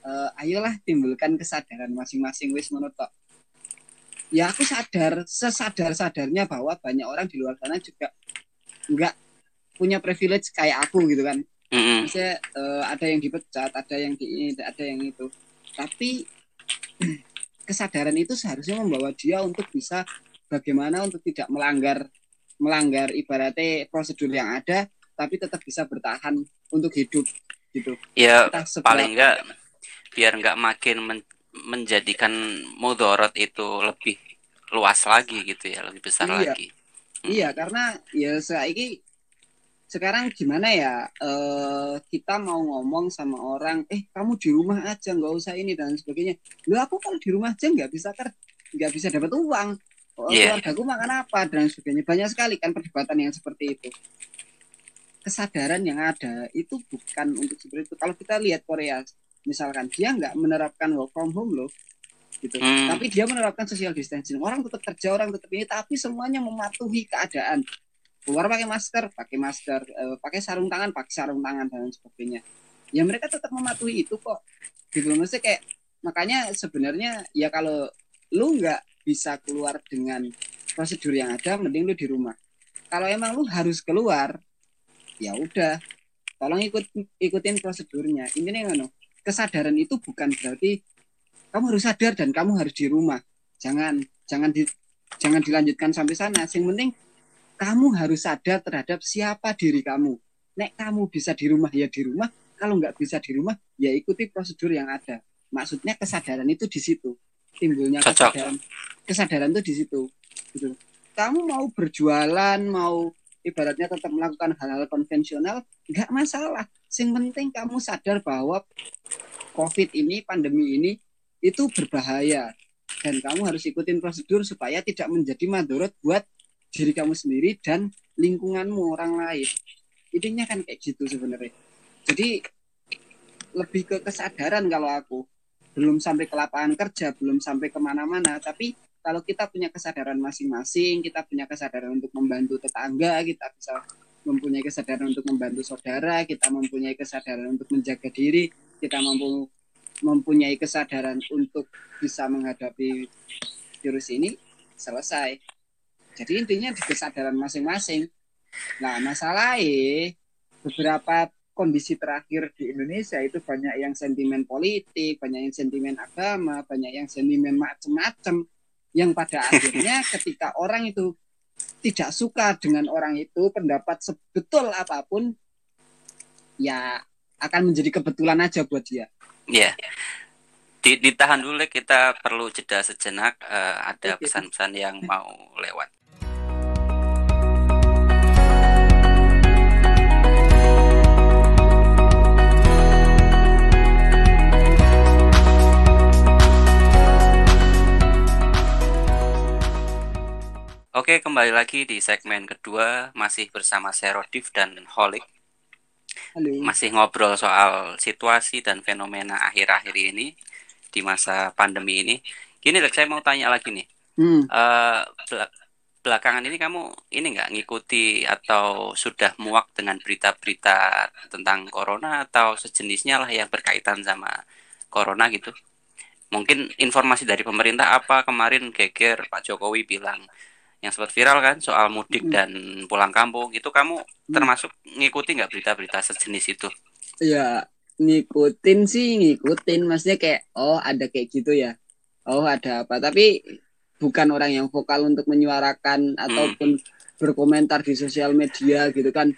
eh, ayolah timbulkan kesadaran masing-masing wis menurut tok. ya aku sadar sesadar sadarnya bahwa banyak orang di luar sana juga nggak punya privilege kayak aku gitu kan Mhm. Maksudnya eh, ada yang dipecat, ada yang di ini, ada yang itu. Tapi kesadaran itu seharusnya membawa dia untuk bisa bagaimana untuk tidak melanggar melanggar ibaratnya prosedur yang ada, tapi tetap bisa bertahan untuk hidup gitu. Ya paling enggak biar enggak makin men- menjadikan mudorot itu lebih luas lagi gitu ya, lebih besar Iya. lagi. Iya, karena ya saiki sekarang gimana ya eh kita mau ngomong sama orang, eh kamu di rumah aja nggak usah ini dan sebagainya. Lu aku kalau di rumah aja nggak bisa kerja, nggak bisa dapat uang. Oh, Iya. Keluargaku makan apa dan sebagainya. Banyak sekali kan perdebatan yang seperti itu. Kesadaran yang ada itu bukan untuk seperti itu. Kalau kita lihat Korea, misalkan dia nggak menerapkan work from home loh, gitu. Hmm. Tapi dia menerapkan social distancing. Orang tetap kerja, orang tetap ini, tapi semuanya mematuhi keadaan. Keluar pakai masker, pakai masker, eh, pakai sarung tangan, pakai sarung tangan dan sebagainya. Ya mereka tetap mematuhi itu kok. Gitu maksudnya kayak makanya sebenarnya ya kalau lu nggak bisa keluar dengan prosedur yang ada, mending lu di rumah. Kalau emang lu harus keluar, ya udah, tolong ikut ikutin prosedurnya. Intinya ngono. Kesadaran itu bukan berarti kamu harus sadar dan kamu harus di rumah. Jangan jangan di jangan dilanjutkan sampai sana. Yang penting kamu harus sadar terhadap siapa diri kamu. Nek kamu bisa di rumah ya di rumah, kalau nggak bisa di rumah ya ikuti prosedur yang ada. maksudnya kesadaran itu di situ. Timbulnya Cocok. kesadaran. Kesadaran itu di situ. Gitu. Kamu mau berjualan mau ibaratnya tetap melakukan hal-hal konvensional nggak masalah. Sing penting kamu sadar bahwa covid ini pandemi ini itu berbahaya. Dan kamu harus ikutin prosedur supaya tidak menjadi madorot buat diri kamu sendiri dan lingkunganmu orang lain. Intinya kan kayak gitu sebenarnya. Jadi lebih ke kesadaran kalau aku. Belum sampai ke lapangan kerja belum sampai ke mana-mana tapi kalau kita punya kesadaran masing-masing kita punya kesadaran untuk membantu tetangga kita bisa mempunyai kesadaran untuk membantu saudara kita mempunyai kesadaran untuk menjaga diri kita mampu mempunyai kesadaran untuk bisa menghadapi virus ini selesai jadi intinya di kesadaran masing-masing nah masalahnya beberapa kondisi terakhir di Indonesia itu banyak yang sentimen politik, banyak yang sentimen agama, banyak yang sentimen macam-macam yang pada akhirnya ketika orang itu tidak suka dengan orang itu pendapat sebetul apa pun ya akan menjadi kebetulan aja buat dia. Iya. Di- Ditahan dulu kita perlu jeda sejenak. eh, ada pesan-pesan yang mau lewat. Oke, kembali lagi di segmen kedua masih bersama saya Rodif dan Holik. Halo. masih ngobrol soal situasi dan fenomena akhir-akhir ini di masa pandemi ini. Gini, Lex, saya mau tanya lagi nih. Hmm. Bela- belakangan ini kamu ini nggak ngikuti atau sudah muak dengan berita-berita tentang corona atau sejenisnya lah yang berkaitan sama corona gitu? Mungkin informasi dari pemerintah apa kemarin geger Pak Jokowi bilang yang sempat viral kan soal mudik Mm. dan pulang kampung itu kamu termasuk ngikuti nggak berita-berita sejenis itu? Ya ngikutin sih ngikutin maksudnya kayak oh ada kayak gitu ya. Oh ada apa tapi bukan orang yang vokal untuk menyuarakan ataupun berkomentar di sosial media gitu kan.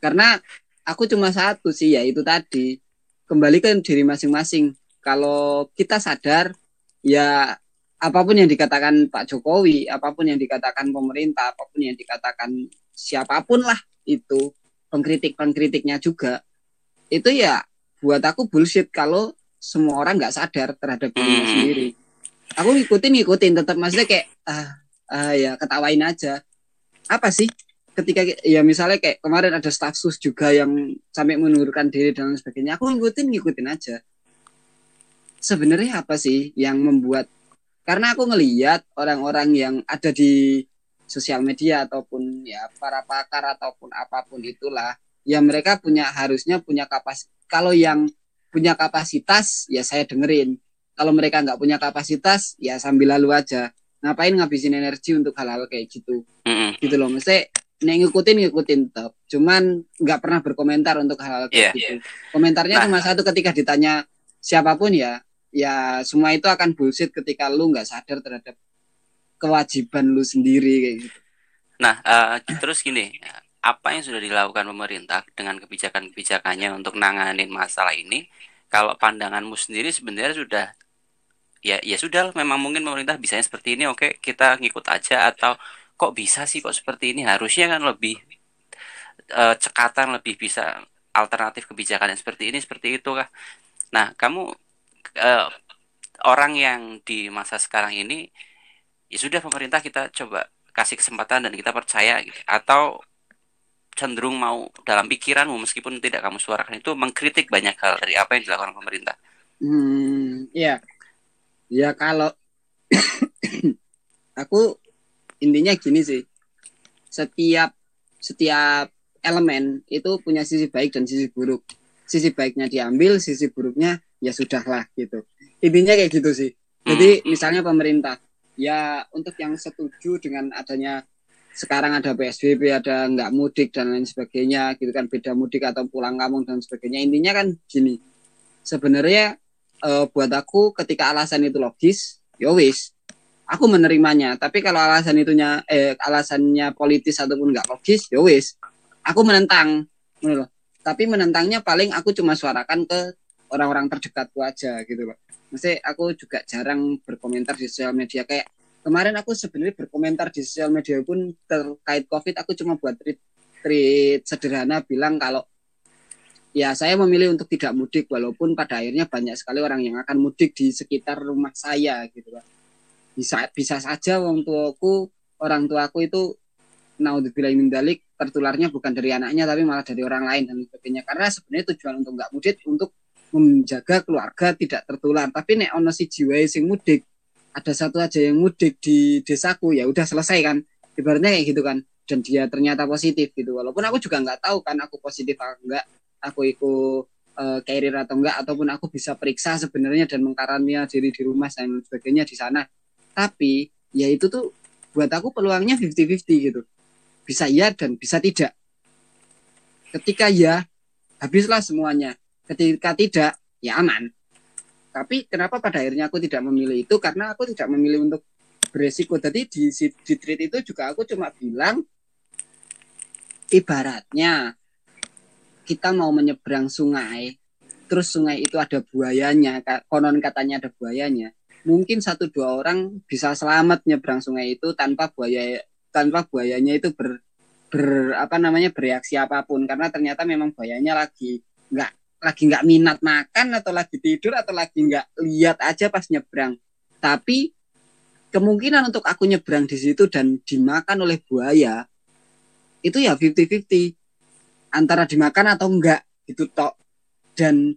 Karena aku cuma satu sih ya itu tadi kembali ke diri masing-masing. Kalau kita sadar ya apa pun yang dikatakan Pak Jokowi, apa pun yang dikatakan pemerintah, apa pun yang dikatakan siapa pun lah itu pengkritik-pengkritiknya juga itu ya buat aku bullshit kalau semua orang nggak sadar terhadap dirinya Hmm. sendiri. Aku ngikutin ngikutin tetap maksudnya kayak ah, ah ya ketawain aja. Apa sih ketika ya misalnya kayak kemarin ada staff sus juga yang sampai mengundurkan diri dan lain sebagainya. Aku ngikutin ngikutin aja. Sebenarnya apa sih yang membuat karena aku ngeliat orang-orang yang ada di sosial media ataupun ya para pakar ataupun apa pun itulah ya mereka punya harusnya punya kapasitas kalau yang punya kapasitas ya saya dengerin. Kalau mereka nggak punya kapasitas ya sambil lalu aja. Ngapain ngabisin energi untuk hal-hal kayak gitu? Mm-mm. gitu loh mesti nek ngikutin ngikutin tetap cuman nggak pernah berkomentar untuk hal-hal kayak Iya, gitu. komentarnya Nah. cuma satu ketika ditanya siapa pun ya ya semua itu akan bullshit ketika lu nggak sadar terhadap kewajiban lu sendiri kayak gitu Nah, eh, terus gini, apa yang sudah dilakukan pemerintah dengan kebijakan-kebijakannya untuk nanganin masalah ini? Kalau pandanganmu sendiri sebenarnya sudah ya ya sudah memang mungkin pemerintah bisanya seperti ini, oke, kita ngikut aja atau kok bisa sih kok seperti ini? Harusnya kan lebih eh, cekatan, lebih bisa alternatif kebijakan yang seperti ini, seperti itu kah? Nah, kamu eh, orang yang di masa sekarang ini ya sudah pemerintah kita coba kasih kesempatan dan kita percaya gitu. atau cenderung mau dalam pikiranmu meskipun tidak kamu suarakan itu mengkritik banyak hal dari apa yang dilakukan pemerintah. Hmm, ya. Ya kalau aku intinya gini sih. Setiap setiap elemen itu punya sisi baik dan sisi buruk. Sisi baiknya diambil, sisi buruknya ya sudahlah gitu. Intinya kayak gitu sih. Jadi Hmm. misalnya pemerintah ya untuk yang setuju dengan adanya sekarang ada PSBB, ada nggak mudik dan lain sebagainya, gitu kan beda mudik atau pulang kampung dan sebagainya. Intinya kan gini, sebenarnya eh, buat aku ketika alasan itu logis, ya wis, aku menerimanya. Tapi kalau alasan itunya eh alasannya politis ataupun nggak logis, ya wis, aku menentang. Tapi menentangnya paling aku cuma suarakan ke orang-orang terdekatku aja gitu loh. Maksudnya aku juga jarang berkomentar di sosial media. Kayak kemarin aku sebenarnya berkomentar di sosial media pun terkait COVID aku cuma buat tweet, tweet sederhana bilang kalau ya saya memilih untuk tidak mudik walaupun pada akhirnya banyak sekali orang yang akan mudik di sekitar rumah saya gitu kan bisa bisa saja orang tuaku orang tuaku itu naudzubillah dalik tertularnya bukan dari anaknya tapi malah dari orang lain dan sebagainya. Karena sebenarnya tujuan untuk nggak mudik untuk menjaga keluarga tidak tertular. Tapi nek ono si jiwa sing mudik ada satu aja yang mudik di desaku ya udah selesai kan. Ibaratnya kayak gitu kan. Dan dia ternyata positif gitu. Walaupun aku juga nggak tahu kan aku positif atau enggak aku ikut uh, carrier atau enggak ataupun aku bisa periksa sebenarnya dan mengkarantina diri di rumah dan sebagainya di sana. Tapi ya itu tuh buat aku peluangnya 50-50 gitu. Bisa ya dan bisa tidak. Ketika ya habislah semuanya ketika tidak ya aman. Tapi kenapa pada akhirnya aku tidak memilih itu? Karena aku tidak memilih untuk beresiko. Jadi di, di treat itu juga aku cuma bilang ibaratnya kita mau menyeberang sungai, terus sungai itu ada buayanya, konon katanya ada buayanya, mungkin satu dua orang bisa selamat nyebrang sungai itu tanpa buaya tanpa buayanya itu ber, ber apa namanya bereaksi apa pun. Karena ternyata memang buayanya lagi nggak lagi nggak minat makan atau lagi tidur atau lagi nggak lihat aja pas nyebrang. Tapi kemungkinan untuk aku nyebrang di situ dan dimakan oleh buaya itu ya 50-50 antara dimakan atau enggak itu tok. Dan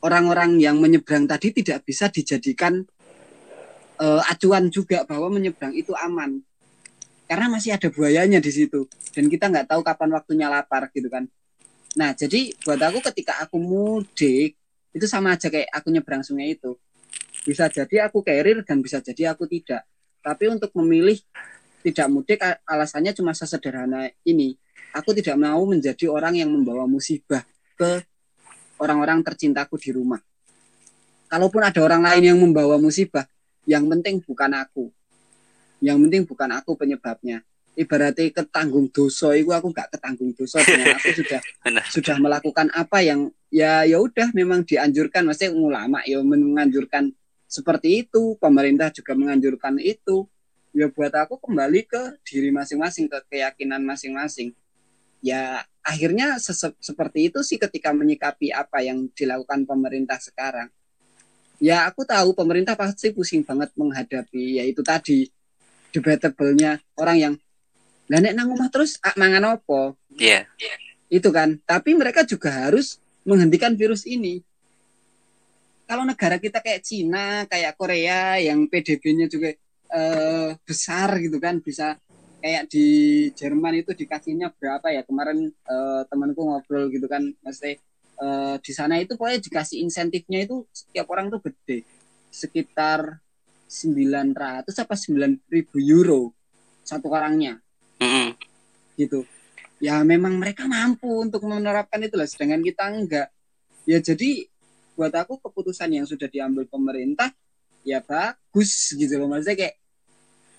orang-orang yang menyeberang tadi tidak bisa dijadikan uh, acuan juga bahwa menyeberang itu aman. Karena masih ada buayanya di situ. Dan kita nggak tahu kapan waktunya lapar gitu kan nah jadi buat aku ketika aku mudik itu sama aja kayak aku nyebrang sungai itu bisa jadi aku carrier dan bisa jadi aku tidak tapi untuk memilih tidak mudik alasannya cuma sesederhana ini aku tidak mau menjadi orang yang membawa musibah ke orang-orang tercintaku di rumah. Kalaupun ada orang lain yang membawa musibah, yang penting bukan aku. Yang penting bukan aku penyebabnya. Ibaratnya ketanggung dosa itu aku gak ketanggung dosa aku sudah sudah melakukan apa yang ya ya udah memang dianjurkan maksudnya ulama ya menganjurkan seperti itu, pemerintah juga menganjurkan itu. Ya buat aku kembali ke diri masing-masing, ke keyakinan masing-masing ya akhirnya seperti itu sih ketika menyikapi apa yang dilakukan pemerintah sekarang. Ya aku tahu pemerintah pasti pusing banget menghadapi yaitu tadi debatable-nya orang yang lah nek nang rumah terus ah, mangan opo. Iya. Yeah. Itu kan. Tapi mereka juga harus menghentikan virus ini. Kalau negara kita kayak Cina, kayak Korea yang PDB-nya juga uh, besar gitu kan, bisa kayak di Jerman itu dikasihnya berapa ya kemarin uh, temanku ngobrol gitu kan mesti uh, di sana itu pokoknya dikasih insentifnya itu setiap orang tuh gede sekitar 900 apa 9000 euro satu orangnya mm -hmm. gitu ya memang mereka mampu untuk menerapkan itu lah sedangkan kita enggak ya jadi buat aku keputusan yang sudah diambil pemerintah ya bagus gitu loh maksudnya kayak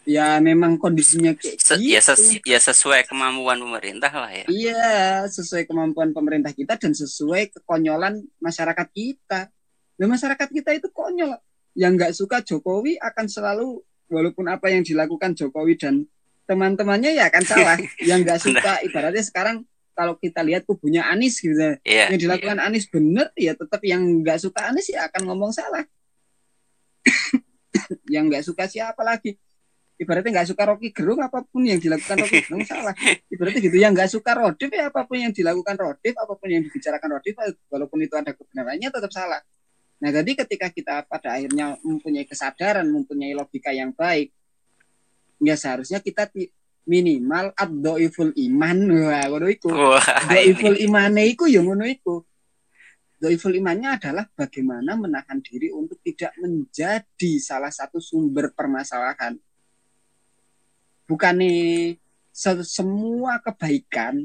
ya memang kondisinya kayak Se gitu. ya, ses ya sesuai kemampuan pemerintah lah ya. Iya, sesuai kemampuan pemerintah kita dan sesuai kekonyolan masyarakat kita. Nah, masyarakat kita itu konyol. Yang nggak suka Jokowi akan selalu walaupun apa yang dilakukan Jokowi dan teman-temannya ya akan salah. yang nggak suka ibaratnya sekarang kalau kita lihat kubunya Anies gitu. Yeah, yang dilakukan yeah. Anies bener ya tetap yang nggak suka Anies ya akan ngomong salah. yang nggak suka siapa lagi? ibaratnya nggak suka Rocky Gerung apa pun yang dilakukan Rocky Gerung salah ibaratnya gitu yang nggak suka Rodif ya apa pun yang dilakukan Rodif apa pun yang dibicarakan Rodif walaupun itu ada kebenarannya tetap salah nah jadi ketika kita pada akhirnya mempunyai kesadaran mempunyai logika yang baik ya seharusnya kita minimal ad-doiful iman. Wah ngono iku. Doiful imane iku ya ngono iku. Doiful imannya adalah bagaimana menahan diri untuk tidak menjadi salah satu sumber permasalahan. Bukannya semua kebaikan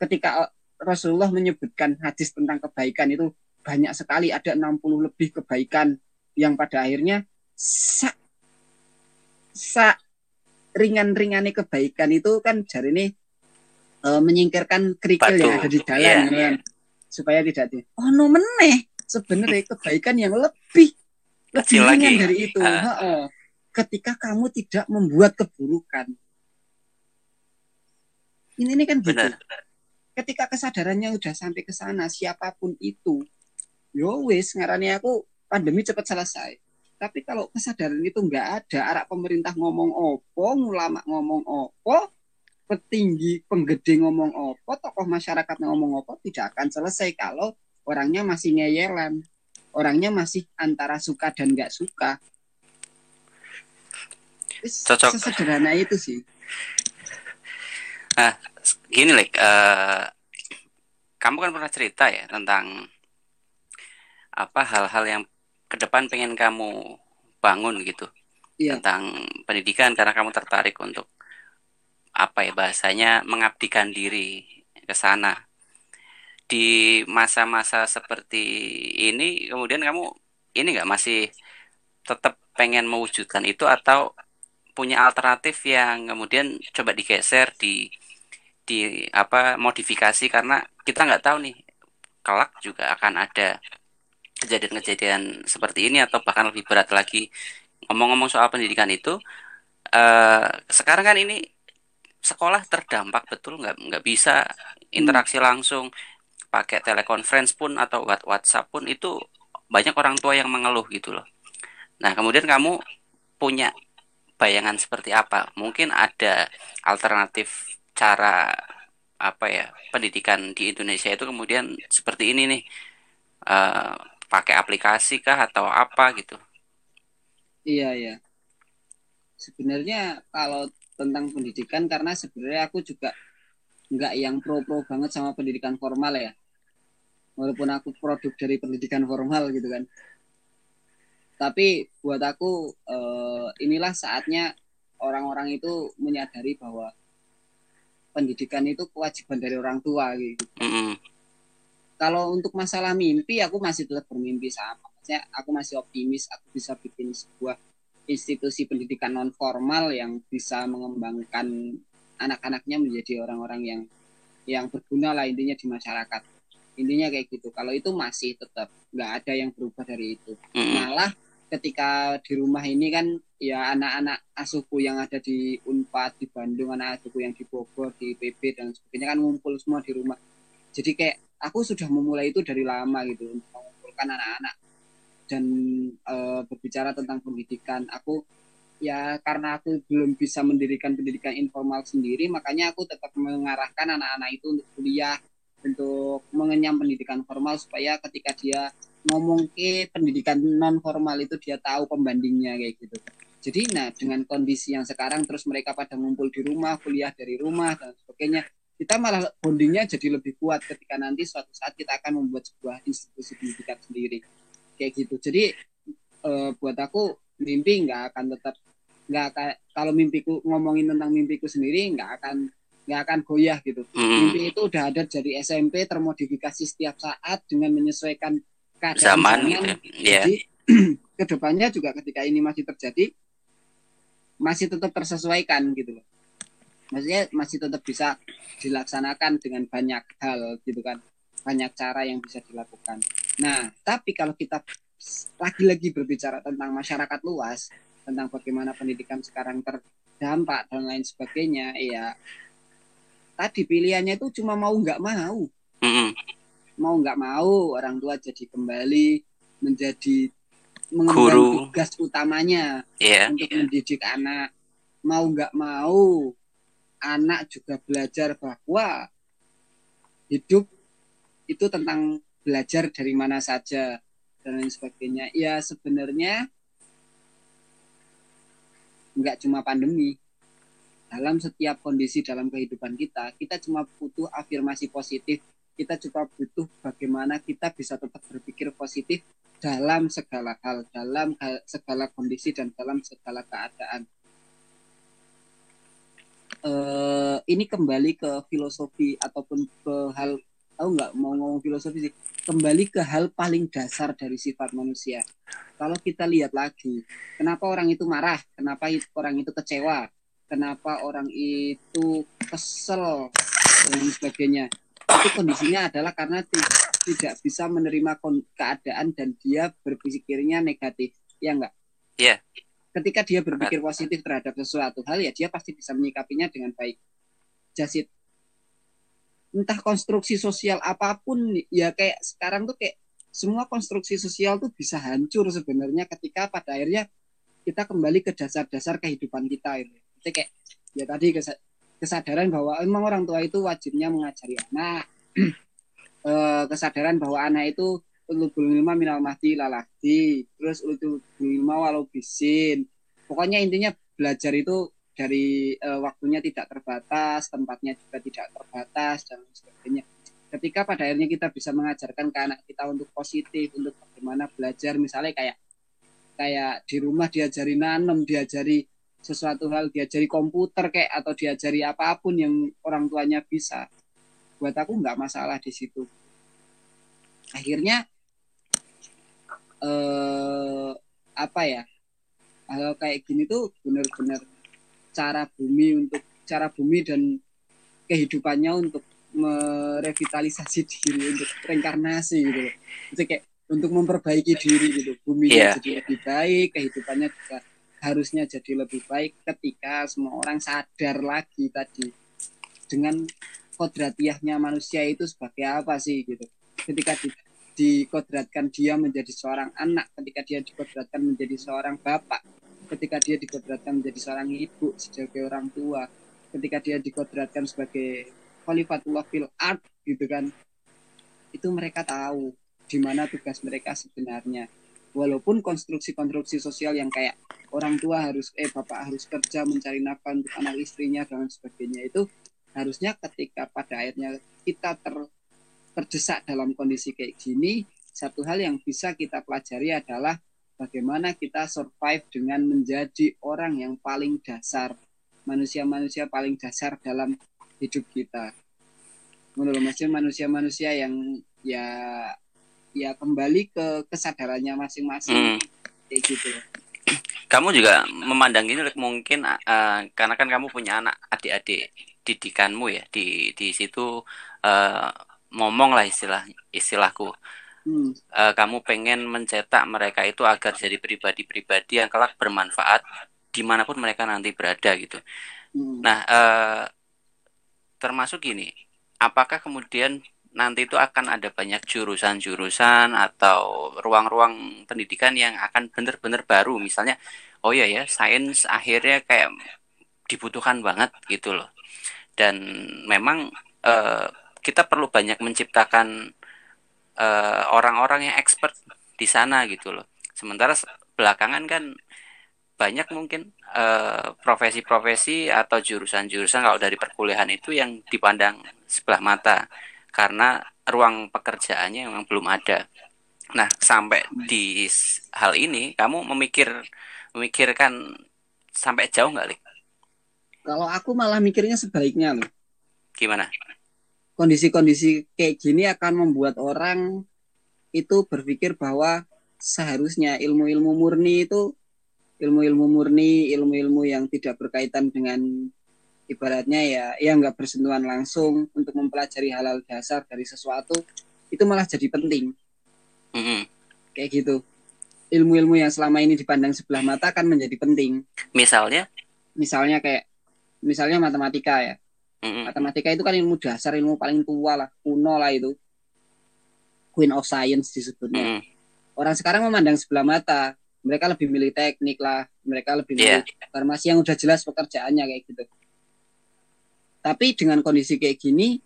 ketika Rasulullah menyebutkan hadis tentang kebaikan itu banyak sekali ada 60 lebih kebaikan yang pada akhirnya sa, sa ringan-ringannya kebaikan itu kan jari ini e, menyingkirkan kerikil yang ada di jalan yeah, kan? supaya tidak di oh no meneh sebenarnya kebaikan yang lebih lebih Kecil ringan lagi. dari itu. Ah. Heeh. Ketika kamu tidak membuat keburukan. Ini, ini kan gitu. Benar. Ketika kesadarannya udah sampai ke sana, siapa pun itu, yo wis ngarani aku pandemi cepat selesai. Tapi kalau kesadaran itu nggak ada, arah pemerintah ngomong opo, ulama ngomong opo, petinggi, penggede ngomong opo, tokoh masyarakat ngomong opo, tidak akan selesai kalau orangnya masih ngeyelan. Orangnya masih antara suka dan nggak suka. Cocok. Sesederhana itu sih. Gini, Lek, eh, kamu kan pernah cerita ya tentang apa hal-hal yang ke depan pengen kamu bangun gitu Iya. tentang pendidikan karena kamu tertarik untuk apa ya bahasanya mengabdikan diri ke sana. Di masa-masa seperti ini kemudian kamu ini nggak masih tetap pengen mewujudkan itu atau punya alternatif yang kemudian coba digeser di di apa modifikasi karena kita nggak tahu nih kelak juga akan ada kejadian-kejadian seperti ini atau bahkan lebih berat lagi ngomong-ngomong soal pendidikan itu eh, sekarang kan ini sekolah terdampak betul nggak nggak bisa interaksi langsung pakai telekonferensi pun atau what- WhatsApp pun itu banyak orang tua yang mengeluh gitu loh. Nah kemudian kamu punya bayangan seperti apa? Mungkin ada alternatif cara apa ya pendidikan di Indonesia itu kemudian seperti ini nih Eh, pakai aplikasi kah atau apa gitu? Iya, iya. Sebenarnya kalau tentang pendidikan karena sebenarnya aku juga nggak yang pro-pro banget sama pendidikan formal ya. Walaupun aku produk dari pendidikan formal gitu kan. Tapi buat aku eh, inilah saatnya orang-orang itu menyadari bahwa pendidikan itu kewajiban dari orang tua gitu. Mm-mm. Kalau untuk masalah mimpi aku masih tetap bermimpi sama. Maksudnya aku masih optimis aku bisa bikin sebuah institusi pendidikan non formal yang bisa mengembangkan anak-anaknya menjadi orang-orang yang yang berguna lah intinya di masyarakat. Intinya kayak gitu. Kalau itu masih tetap nggak ada yang berubah dari itu. Malah ketika di rumah ini kan ya anak-anak asuhku yang ada di Unpad di Bandung, anak asuhku yang di Bogor, di PB dan sebagainya kan ngumpul semua di rumah. Jadi kayak aku sudah memulai itu dari lama gitu untuk mengumpulkan anak-anak dan eh, berbicara tentang pendidikan. Aku ya karena aku belum bisa mendirikan pendidikan informal sendiri, makanya aku tetap mengarahkan anak-anak itu untuk kuliah, untuk mengenyam pendidikan formal supaya ketika dia ngomong ke pendidikan non formal itu dia tahu pembandingnya kayak gitu. Jadi nah dengan kondisi yang sekarang terus mereka pada ngumpul di rumah, kuliah dari rumah dan sebagainya, kita malah bondingnya jadi lebih kuat ketika nanti suatu saat kita akan membuat sebuah institusi pendidikan sendiri kayak gitu. Jadi eh, buat aku mimpi nggak akan tetap nggak akan kalau mimpiku ngomongin tentang mimpiku sendiri nggak akan nggak akan goyah gitu. Mm-mm. Mimpi itu udah ada dari SMP termodifikasi setiap saat dengan menyesuaikan keadaan Zaman gitu. Ya. Jadi ke depannya juga ketika ini masih terjadi masih tetap tersesuaikan gitu loh. Maksudnya masih tetap bisa dilaksanakan dengan banyak hal gitu kan. Banyak cara yang bisa dilakukan. Nah, tapi kalau kita lagi-lagi berbicara tentang masyarakat luas, tentang bagaimana pendidikan sekarang terdampak dan lain sebagainya, ya tadi pilihannya itu cuma mau nggak mau mau nggak mau orang tua jadi kembali menjadi mengemban tugas utamanya Ya. untuk mendidik anak mau nggak mau anak juga belajar bahwa hidup itu tentang belajar dari mana saja dan lain sebagainya. Ya sebenarnya nggak cuma pandemi. Dalam setiap kondisi dalam kehidupan kita kita cuma butuh afirmasi positif. Kita cuma butuh bagaimana kita bisa tetap berpikir positif dalam segala hal, dalam segala kondisi dan dalam segala keadaan. Eh, ini kembali ke filosofi ataupun ke hal tahu nggak mau ngomong filosofi sih kembali ke hal paling dasar dari sifat manusia. Kalau kita lihat lagi, kenapa orang itu marah, kenapa orang itu kecewa, kenapa orang itu kesel dan sebagainya. Itu kondisinya adalah karena ti- tidak bisa menerima keadaan dan dia berpikirnya negatif ya enggak Iya. Yeah. Ketika dia berpikir positif terhadap sesuatu hal ya dia pasti bisa menyikapinya dengan baik. Jasit. Entah konstruksi sosial apa pun ya kayak sekarang tuh kayak semua konstruksi sosial tuh bisa hancur sebenarnya ketika pada akhirnya kita kembali ke dasar-dasar kehidupan kita itu. Jadi kayak ya tadi kesadaran bahwa emang orang tua itu wajibnya mengajari anak. Eh, kesadaran bahwa anak itu ulubul lima minal mahdi lalahdi terus ulubul lima walau bisin pokoknya intinya belajar itu dari uh, waktunya tidak terbatas, tempatnya juga tidak terbatas dan sebagainya. Ketika pada akhirnya kita bisa mengajarkan ke anak kita untuk positif, untuk bagaimana belajar, misalnya kayak kayak di rumah diajari nanam, diajari sesuatu hal, diajari komputer kayak atau diajari apa pun yang orang tuanya bisa. Buat aku nggak masalah di situ. Akhirnya eh, apa ya hal kayak gini tuh benar-benar cara bumi untuk cara bumi dan kehidupannya untuk merevitalisasi diri untuk reinkarnasi gitu Itu kayak untuk memperbaiki diri gitu. Bumi yeah. jadi lebih baik, kehidupannya juga harusnya jadi lebih baik ketika semua orang sadar lagi tadi dengan kodratiahnya manusia itu sebagai apa sih gitu. Ketika di, dikodratkan dia menjadi seorang anak, ketika dia dikodratkan menjadi seorang bapak, ketika dia dikodratkan menjadi seorang ibu sebagai orang tua ketika dia dikodratkan sebagai khalifatullah fil art gitu kan. Itu mereka tahu di mana tugas mereka sebenarnya. Walaupun konstruksi-konstruksi sosial yang kayak orang tua harus eh bapak harus kerja mencari nafkah untuk anak istrinya dan sebagainya itu harusnya ketika pada akhirnya kita ter terdesak dalam kondisi kayak gini satu hal yang bisa kita pelajari adalah bagaimana kita survive dengan menjadi orang yang paling dasar, manusia-manusia paling dasar dalam hidup kita. Menurut manusia-manusia yang ya ya kembali ke kesadarannya masing-masing hmm. kayak gitu. Kamu juga memandang ini mungkin uh, karena kan kamu punya anak adik-adik didikanmu ya di di situ uh, ngomong lah istilah istilahku hmm. uh, kamu pengen mencetak mereka itu agar jadi pribadi-pribadi yang kelak bermanfaat di mana pun mereka nanti berada gitu. Hmm. Nah, uh, termasuk gini, apakah kemudian nanti itu akan ada banyak jurusan-jurusan atau ruang-ruang pendidikan yang akan benar-benar baru, misalnya, oh ya ya, sains akhirnya kayak dibutuhkan banget gitu loh. Dan memang uh, kita perlu banyak menciptakan Eh, orang-orang uh, yang expert di sana gitu loh. Sementara belakangan kan banyak mungkin eh, profesi-profesi uh, atau jurusan-jurusan kalau dari perkuliahan itu yang dipandang sebelah mata karena ruang pekerjaannya memang belum ada. Nah, sampai di hal ini kamu memikir memikirkan sampai jauh nggak, Lik? Kalau aku malah mikirnya sebaliknya, loh. Gimana? Kondisi-kondisi kayak gini akan membuat orang itu berpikir bahwa seharusnya ilmu-ilmu murni itu ilmu-ilmu murni, ilmu-ilmu yang tidak berkaitan dengan ibaratnya ya yang nggak bersentuhan langsung untuk mempelajari halal dasar dari sesuatu itu malah jadi penting. Mm-hmm. Kayak gitu. Ilmu-ilmu yang selama ini dipandang sebelah mata akan menjadi penting. Misalnya? Misalnya kayak misalnya matematika ya Matematika itu kan ilmu dasar, ilmu paling tua lah, kuno lah itu. Queen of Science disebutnya. mm Orang sekarang memandang sebelah mata. Mereka lebih milih teknik lah, mereka lebih milih yeah. farmasi yang udah jelas pekerjaannya kayak gitu. Tapi dengan kondisi kayak gini,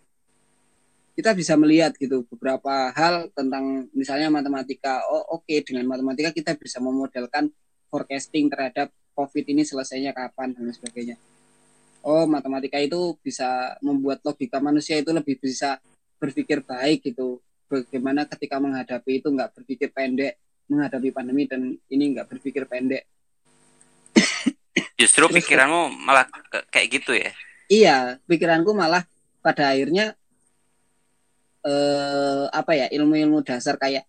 kita bisa melihat gitu beberapa hal tentang misalnya matematika. Oh oke, okay, dengan matematika kita bisa memodelkan forecasting terhadap COVID ini selesainya kapan dan sebagainya oh matematika itu bisa membuat logika manusia itu lebih bisa berpikir baik gitu. Bagaimana ketika menghadapi itu nggak berpikir pendek menghadapi pandemi dan ini nggak berpikir pendek. Justru Terus, pikiranmu malah kayak gitu ya? Iya pikiranku malah pada akhirnya eh, apa ya ilmu-ilmu dasar kayak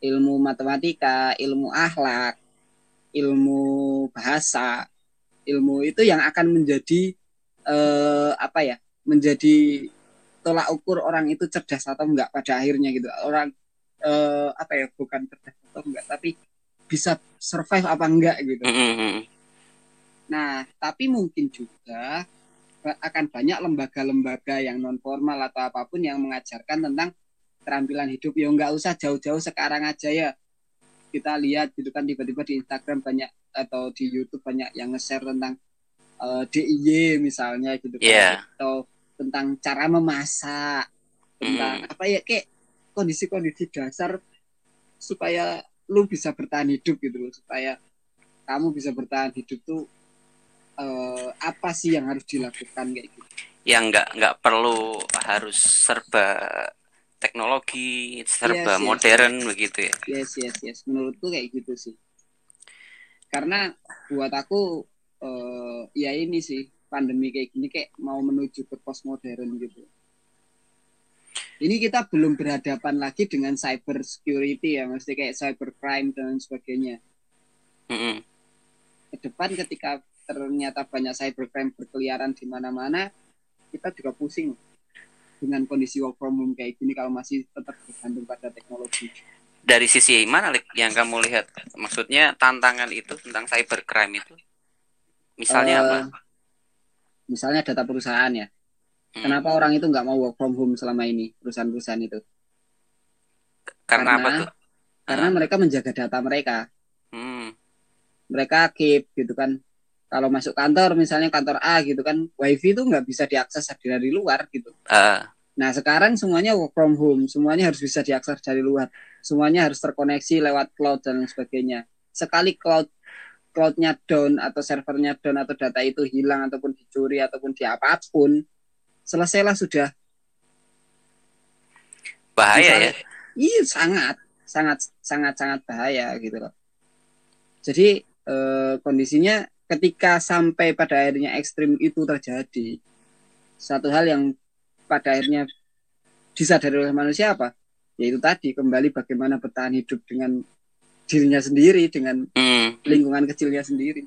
ilmu matematika ilmu akhlak ilmu bahasa ilmu itu yang akan menjadi uh, apa ya menjadi tolak ukur orang itu cerdas atau enggak pada akhirnya gitu. Orang uh, apa ya bukan cerdas atau enggak tapi bisa survive apa enggak gitu. Nah tapi mungkin juga akan banyak lembaga-lembaga yang non formal atau apa pun yang mengajarkan tentang keterampilan hidup. Ya nggak usah jauh-jauh sekarang aja ya kita lihat gitu kan tiba-tiba di Instagram banyak atau di YouTube banyak yang nge-share tentang uh, DIY misalnya gitu kan Iya. atau tentang cara memasak tentang Mm. apa ya kayak kondisi-kondisi dasar supaya lu bisa bertahan hidup gitu loh supaya kamu bisa bertahan hidup tuh eh, apa sih yang harus dilakukan kayak gitu yang nggak nggak perlu harus serba teknologi serba Yes, yes, modern begitu ya. Yes yes yes. Menurutku kayak gitu sih. Karena buat aku eh, ya ini sih pandemi kayak gini kayak mau menuju ke postmodern gitu. Ini kita belum berhadapan lagi dengan cyber security ya mesti kayak cyber crime dan sebagainya. Mm-mm. ke depan ketika ternyata banyak cybercrime berkeliaran di mana-mana kita juga pusing dengan kondisi work from home kayak gini kalau masih tetap bergantung pada teknologi. dari sisi mana yang kamu lihat maksudnya tantangan itu tentang cybercrime itu misalnya Eh, apa Misalnya data perusahaan ya. Hmm. Kenapa orang itu nggak mau work from home selama ini perusahaan-perusahaan itu? karena, apa karena- tuh Karena Ah. mereka menjaga data mereka. Hmm. Mereka keep gitu kan. Kalau masuk kantor misalnya kantor A gitu kan, wifi itu nggak bisa diakses dari luar gitu. Ah, Nah, sekarang semuanya work from home, semuanya harus bisa diakses dari luar. Semuanya harus terkoneksi lewat cloud dan sebagainya. Sekali cloud cloudnya down atau servernya down atau data itu hilang ataupun dicuri ataupun di apa pun, selesailah sudah. bahaya Misalnya- ya Iya, sangat sangat sangat sangat bahaya gitu loh. Jadi eh, kondisinya ketika sampai pada akhirnya ekstrim itu terjadi, satu hal yang pada akhirnya disadari oleh manusia apa? Yaitu tadi kembali bagaimana bertahan hidup dengan dirinya sendiri, dengan Hmm. lingkungan kecilnya sendiri.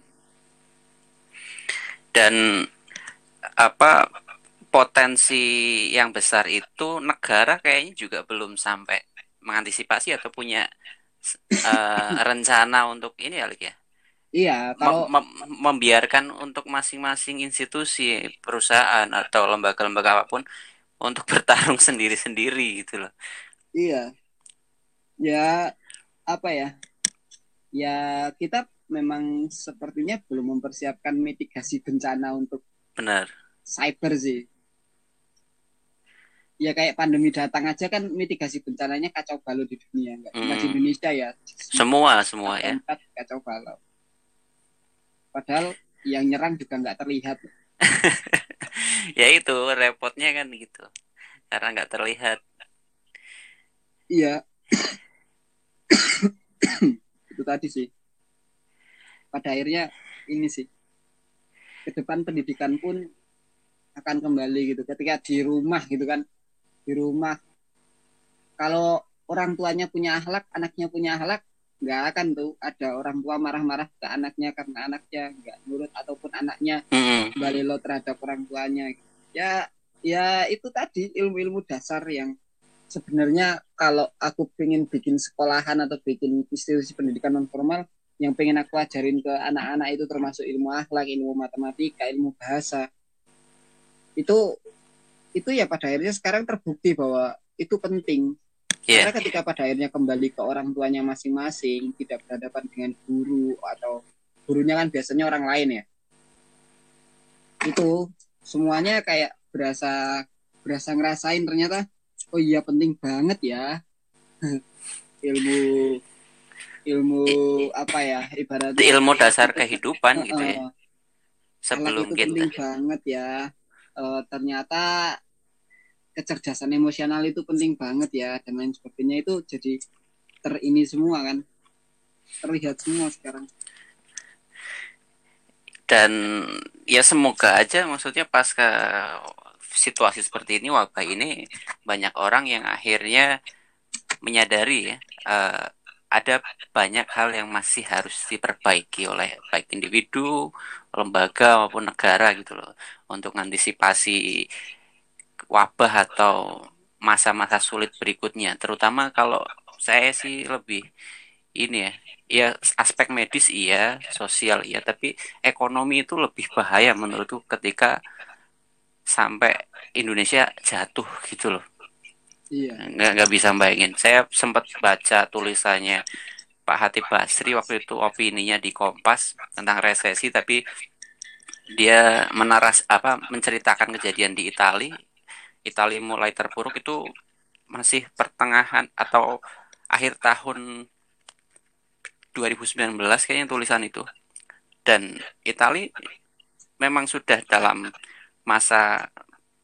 dan apa potensi yang besar itu negara kayaknya juga belum sampai mengantisipasi atau punya eh, rencana untuk ini ya ya Iya, kalau Mem- mem- membiarkan untuk masing-masing institusi perusahaan atau lembaga-lembaga apa pun untuk bertarung sendiri-sendiri gitu loh Iya. Ya, apa ya? Ya, kita memang sepertinya belum mempersiapkan mitigasi bencana untuk benar cyber sih. Ya kayak pandemi datang aja kan mitigasi bencananya kacau balau di dunia, nggak cuma di Hmm. Indonesia ya. semua semua ya kacau balau. Padahal yang nyerang juga nggak terlihat. ya itu repotnya kan gitu karena nggak terlihat Iya. Itu tadi sih. Pada akhirnya ini sih. Ke depan pendidikan pun akan kembali gitu. Ketika di rumah gitu kan. Di rumah. Kalau orang tuanya punya akhlak, anaknya punya akhlak, nggak akan tuh ada orang tua marah-marah ke anaknya karena anaknya nggak nurut ataupun anaknya balelo terhadap orang tuanya. Ya, ya itu tadi ilmu-ilmu dasar yang sebenarnya kalau aku pengen bikin sekolahan atau bikin institusi pendidikan non formal yang pengen aku ajarin ke anak-anak itu termasuk ilmu akhlak, ilmu matematika, ilmu bahasa. Itu itu ya pada akhirnya sekarang terbukti bahwa itu penting. Iya. Karena ketika pada akhirnya kembali ke orang tuanya masing-masing, tidak berhadapan dengan guru atau gurunya kan biasanya orang lain ya. Itu semuanya kayak berasa berasa ngerasain ternyata oh iya penting banget ya ilmu ilmu apa ya ibaratnya ilmu dasar kehidupan gitu ya sebelum itu kita penting banget ya Eh, ternyata kecerdasan emosional itu penting banget ya dan lain sebagainya. Itu jadi terini semua kan. Terlihat semua sekarang. Dan ya semoga aja maksudnya pasca situasi seperti ini wabah ini banyak orang yang akhirnya menyadari ya eh, ada banyak hal yang masih harus diperbaiki oleh baik individu, lembaga maupun negara gitu loh untuk mengantisipasi wabah atau masa-masa sulit berikutnya. Terutama kalau saya sih lebih ini ya ya aspek medis iya sosial iya tapi ekonomi itu lebih bahaya menurutku ketika sampai Indonesia jatuh gitu loh. Iya. Nggak nggak bisa bayangin. Saya sempat baca tulisannya Pak Hatip Basri waktu itu opininya di Kompas tentang resesi tapi dia menaras apa menceritakan kejadian di Italia Italia mulai terpuruk itu masih pertengahan atau akhir tahun 2019 kayaknya tulisan itu. Dan Italia memang sudah dalam masa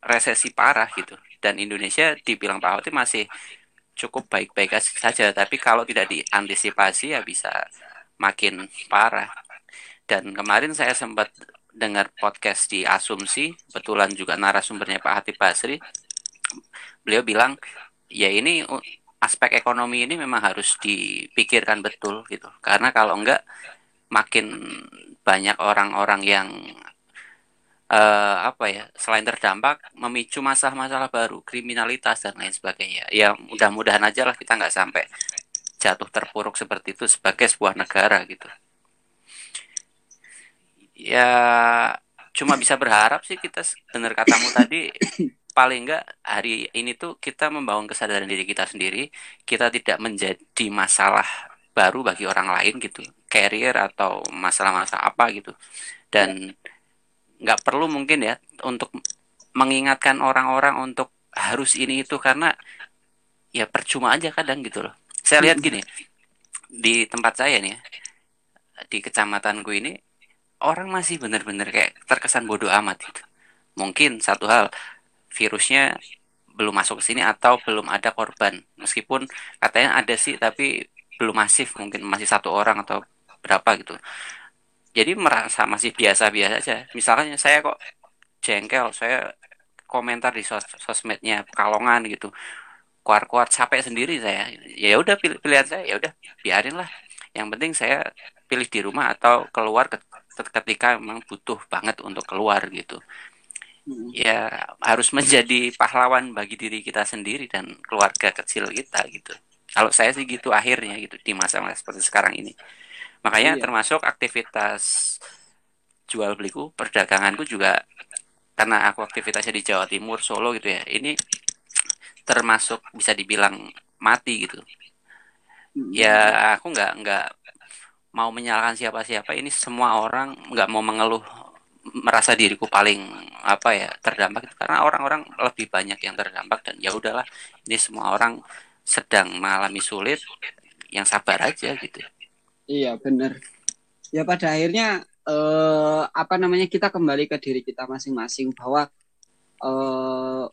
resesi parah gitu. Dan Indonesia dibilang Pak Hoti masih cukup baik-baik saja. Tapi kalau tidak diantisipasi ya bisa makin parah. Dan kemarin saya sempat dengar podcast di Asumsi betulan juga narasumbernya Pak Hatip Basri. Beliau bilang ya ini aspek ekonomi ini memang harus dipikirkan betul gitu. Karena kalau enggak makin banyak orang-orang yang uh, apa ya selain terdampak memicu masalah-masalah baru kriminalitas dan lain sebagainya. Ya mudah-mudahan aja lah kita nggak sampai jatuh terpuruk seperti itu sebagai sebuah negara gitu ya cuma bisa berharap sih kita benar katamu tadi. Paling enggak hari ini tuh kita membangun kesadaran diri kita sendiri. Kita tidak menjadi masalah baru bagi orang lain gitu. Carrier atau masalah-masalah apa gitu. Dan nggak perlu mungkin ya untuk mengingatkan orang-orang untuk harus ini itu karena ya percuma aja kadang gitu loh. Saya lihat gini di tempat saya nih ya, di kecamatanku ini orang masih benar-benar kayak terkesan bodoh amat gitu. Mungkin satu hal virusnya belum masuk ke sini atau belum ada korban. Meskipun katanya ada sih tapi belum masif mungkin masih satu orang atau berapa gitu. Jadi merasa masih biasa-biasa aja. Misalnya saya kok jengkel saya komentar di sos sosmednya Pekalongan gitu. Kuat-kuat capek sendiri saya. Ya udah pilih pilihan saya ya udah biarin lah. Yang penting saya pilih di rumah atau keluar ketika memang butuh banget untuk keluar gitu ya harus menjadi pahlawan bagi diri kita sendiri dan keluarga kecil kita gitu kalau saya sih gitu akhirnya gitu di masa-masa seperti sekarang ini Makanya iya. termasuk aktivitas jual beliku, perdaganganku juga karena aku aktivitasnya di Jawa Timur, Solo gitu ya. Ini termasuk bisa dibilang mati gitu. Ya aku nggak nggak mau menyalahkan siapa-siapa. Ini semua orang nggak mau mengeluh merasa diriku paling apa ya terdampak itu karena orang-orang lebih banyak yang terdampak dan ya udahlah ini semua orang sedang mengalami sulit yang sabar aja gitu Iya benar. Ya pada akhirnya eh, apa namanya kita kembali ke diri kita masing-masing bahwa eh,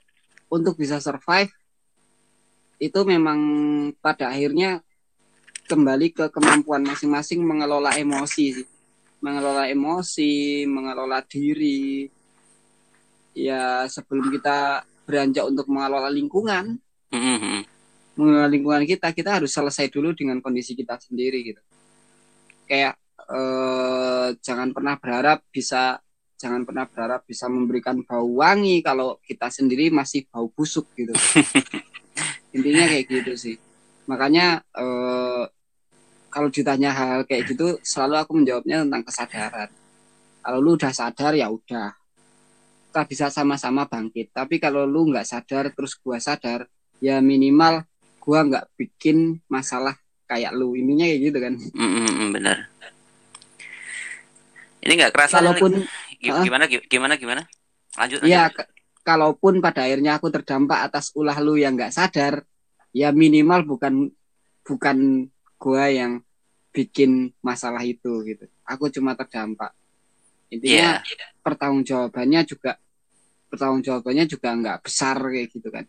untuk bisa survive itu memang pada akhirnya kembali ke kemampuan masing-masing mengelola emosi mengelola emosi mengelola diri. Ya sebelum kita beranjak untuk mengelola lingkungan mm -hmm. mengelola lingkungan kita kita harus selesai dulu dengan kondisi kita sendiri gitu. Kayak eh, jangan pernah berharap bisa jangan pernah berharap bisa memberikan bau wangi kalau kita sendiri masih bau busuk gitu. Intinya kayak gitu sih makanya eh, kalau ditanya hal kayak gitu selalu aku menjawabnya tentang kesadaran. Kalau lu udah sadar ya udah. Kita bisa sama-sama bangkit. Tapi kalau lu nggak sadar terus gua sadar ya minimal gua nggak bikin masalah kayak lu. Ininya kayak gitu kan. Mm, -hmm, benar. Ini nggak kerasa kalaupun gimana gimana gimana? Lanjut ya kalaupun pada akhirnya aku terdampak atas ulah lu yang nggak sadar ya minimal bukan bukan gua yang bikin masalah itu gitu. Aku cuma terdampak. Intinya yeah. pertanggungjawabannya juga pertanggungjawabannya juga nggak besar kayak gitu kan.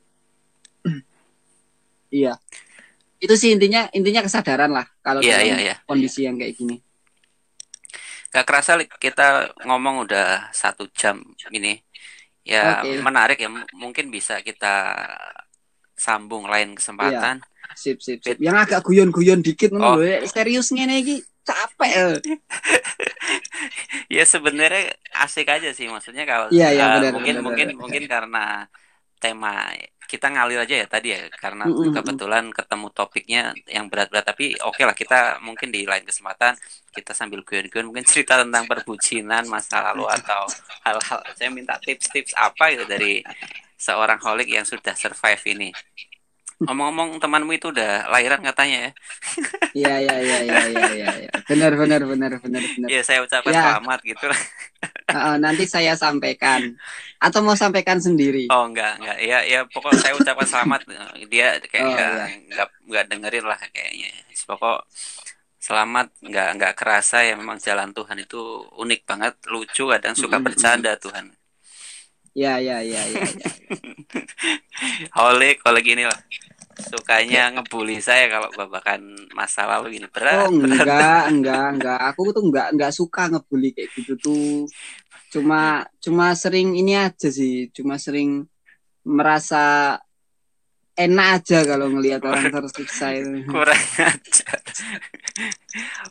Iya. Itu sih intinya intinya kesadaran lah kalau yeah, yeah, yeah. kondisi yang kayak gini. Gak kerasa kita ngomong udah satu jam ini. Ya okay. menarik ya. Mungkin bisa kita sambung lain kesempatan yeah. sip sip sip yang agak guyon-guyon dikit oh. loh seriusnya nih capek ya sebenarnya asik aja sih maksudnya kalau yeah, uh, mungkin benar, mungkin benar. mungkin karena tema kita ngalir aja ya tadi ya karena Mm, mm, mm. kebetulan ketemu topiknya yang berat-berat tapi oke lah kita mungkin di lain kesempatan kita sambil guyon-guyon mungkin cerita tentang perbucinan masa lalu atau hal-hal saya minta tips-tips apa gitu dari seorang holik yang sudah survive ini. Ngomong-ngomong temanmu itu udah lahiran katanya ya. Iya iya iya iya iya iya. Ya. Benar benar benar benar benar. Ya saya ucapkan Ya. selamat gitu. Uh, nanti saya sampaikan atau mau sampaikan sendiri. Oh enggak enggak ya ya pokok saya ucapkan selamat dia kayak Oh, enggak, iya. enggak enggak dengerin lah kayaknya pokok selamat enggak enggak kerasa ya memang jalan Tuhan itu unik banget lucu kadang suka bercanda Tuhan Ya ya ya ya. ya. Kalau gini lah sukanya ngebully saya kalau babakan masa lalu ini berat, Oh berat. enggak enggak enggak. Aku tuh enggak enggak suka ngebully kayak gitu tuh. Cuma cuma sering ini aja sih. Cuma sering merasa enak aja kalau ngelihat orang tersiksa itu. kurang ajar.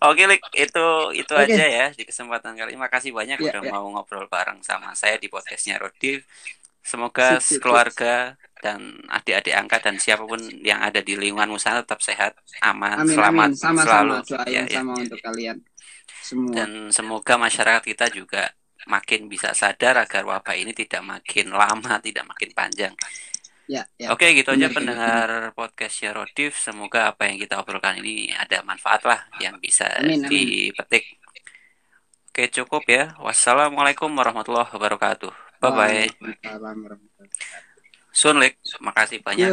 Oke, Lik, itu itu Oke. aja ya di kesempatan kali. ini. Makasih banyak Ya, udah ya. mau ngobrol bareng sama saya di podcastnya Rodif. Semoga Sip, sip, sip. keluarga dan adik-adik angkat dan siapa pun yang ada di lingkunganmu sana tetap sehat, aman, Amin selamat amin. Sama-sama selalu. doa Ya, yang ya. sama untuk kalian semua. Dan semoga masyarakat kita juga makin bisa sadar agar wabah ini tidak makin lama, tidak makin panjang. Ya ya. Oke, gitu aja pendengar podcastnya Rodif. Semoga apa yang kita obrolkan ini ada manfaat lah yang bisa Amin, amin. dipetik. Oke, cukup ya. Wassalamualaikum warahmatullahi wabarakatuh. Bye bye. Waalaikumsalam warahmatullahi wabarakatuh. Sun Lik, makasih banyak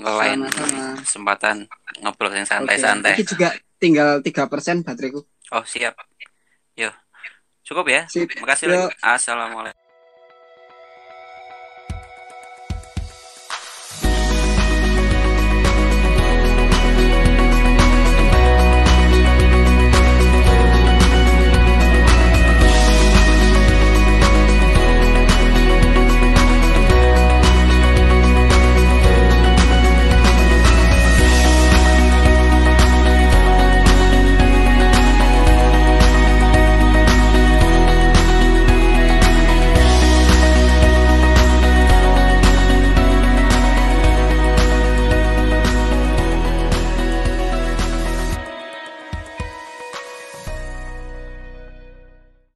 ngelain sama-sama. kesempatan ngobrol yang santai-santai. Ini juga tinggal 3% bateraiku. Oh, siap. Yo. Cukup ya. Sip. Makasih. Lik. Assalamualaikum.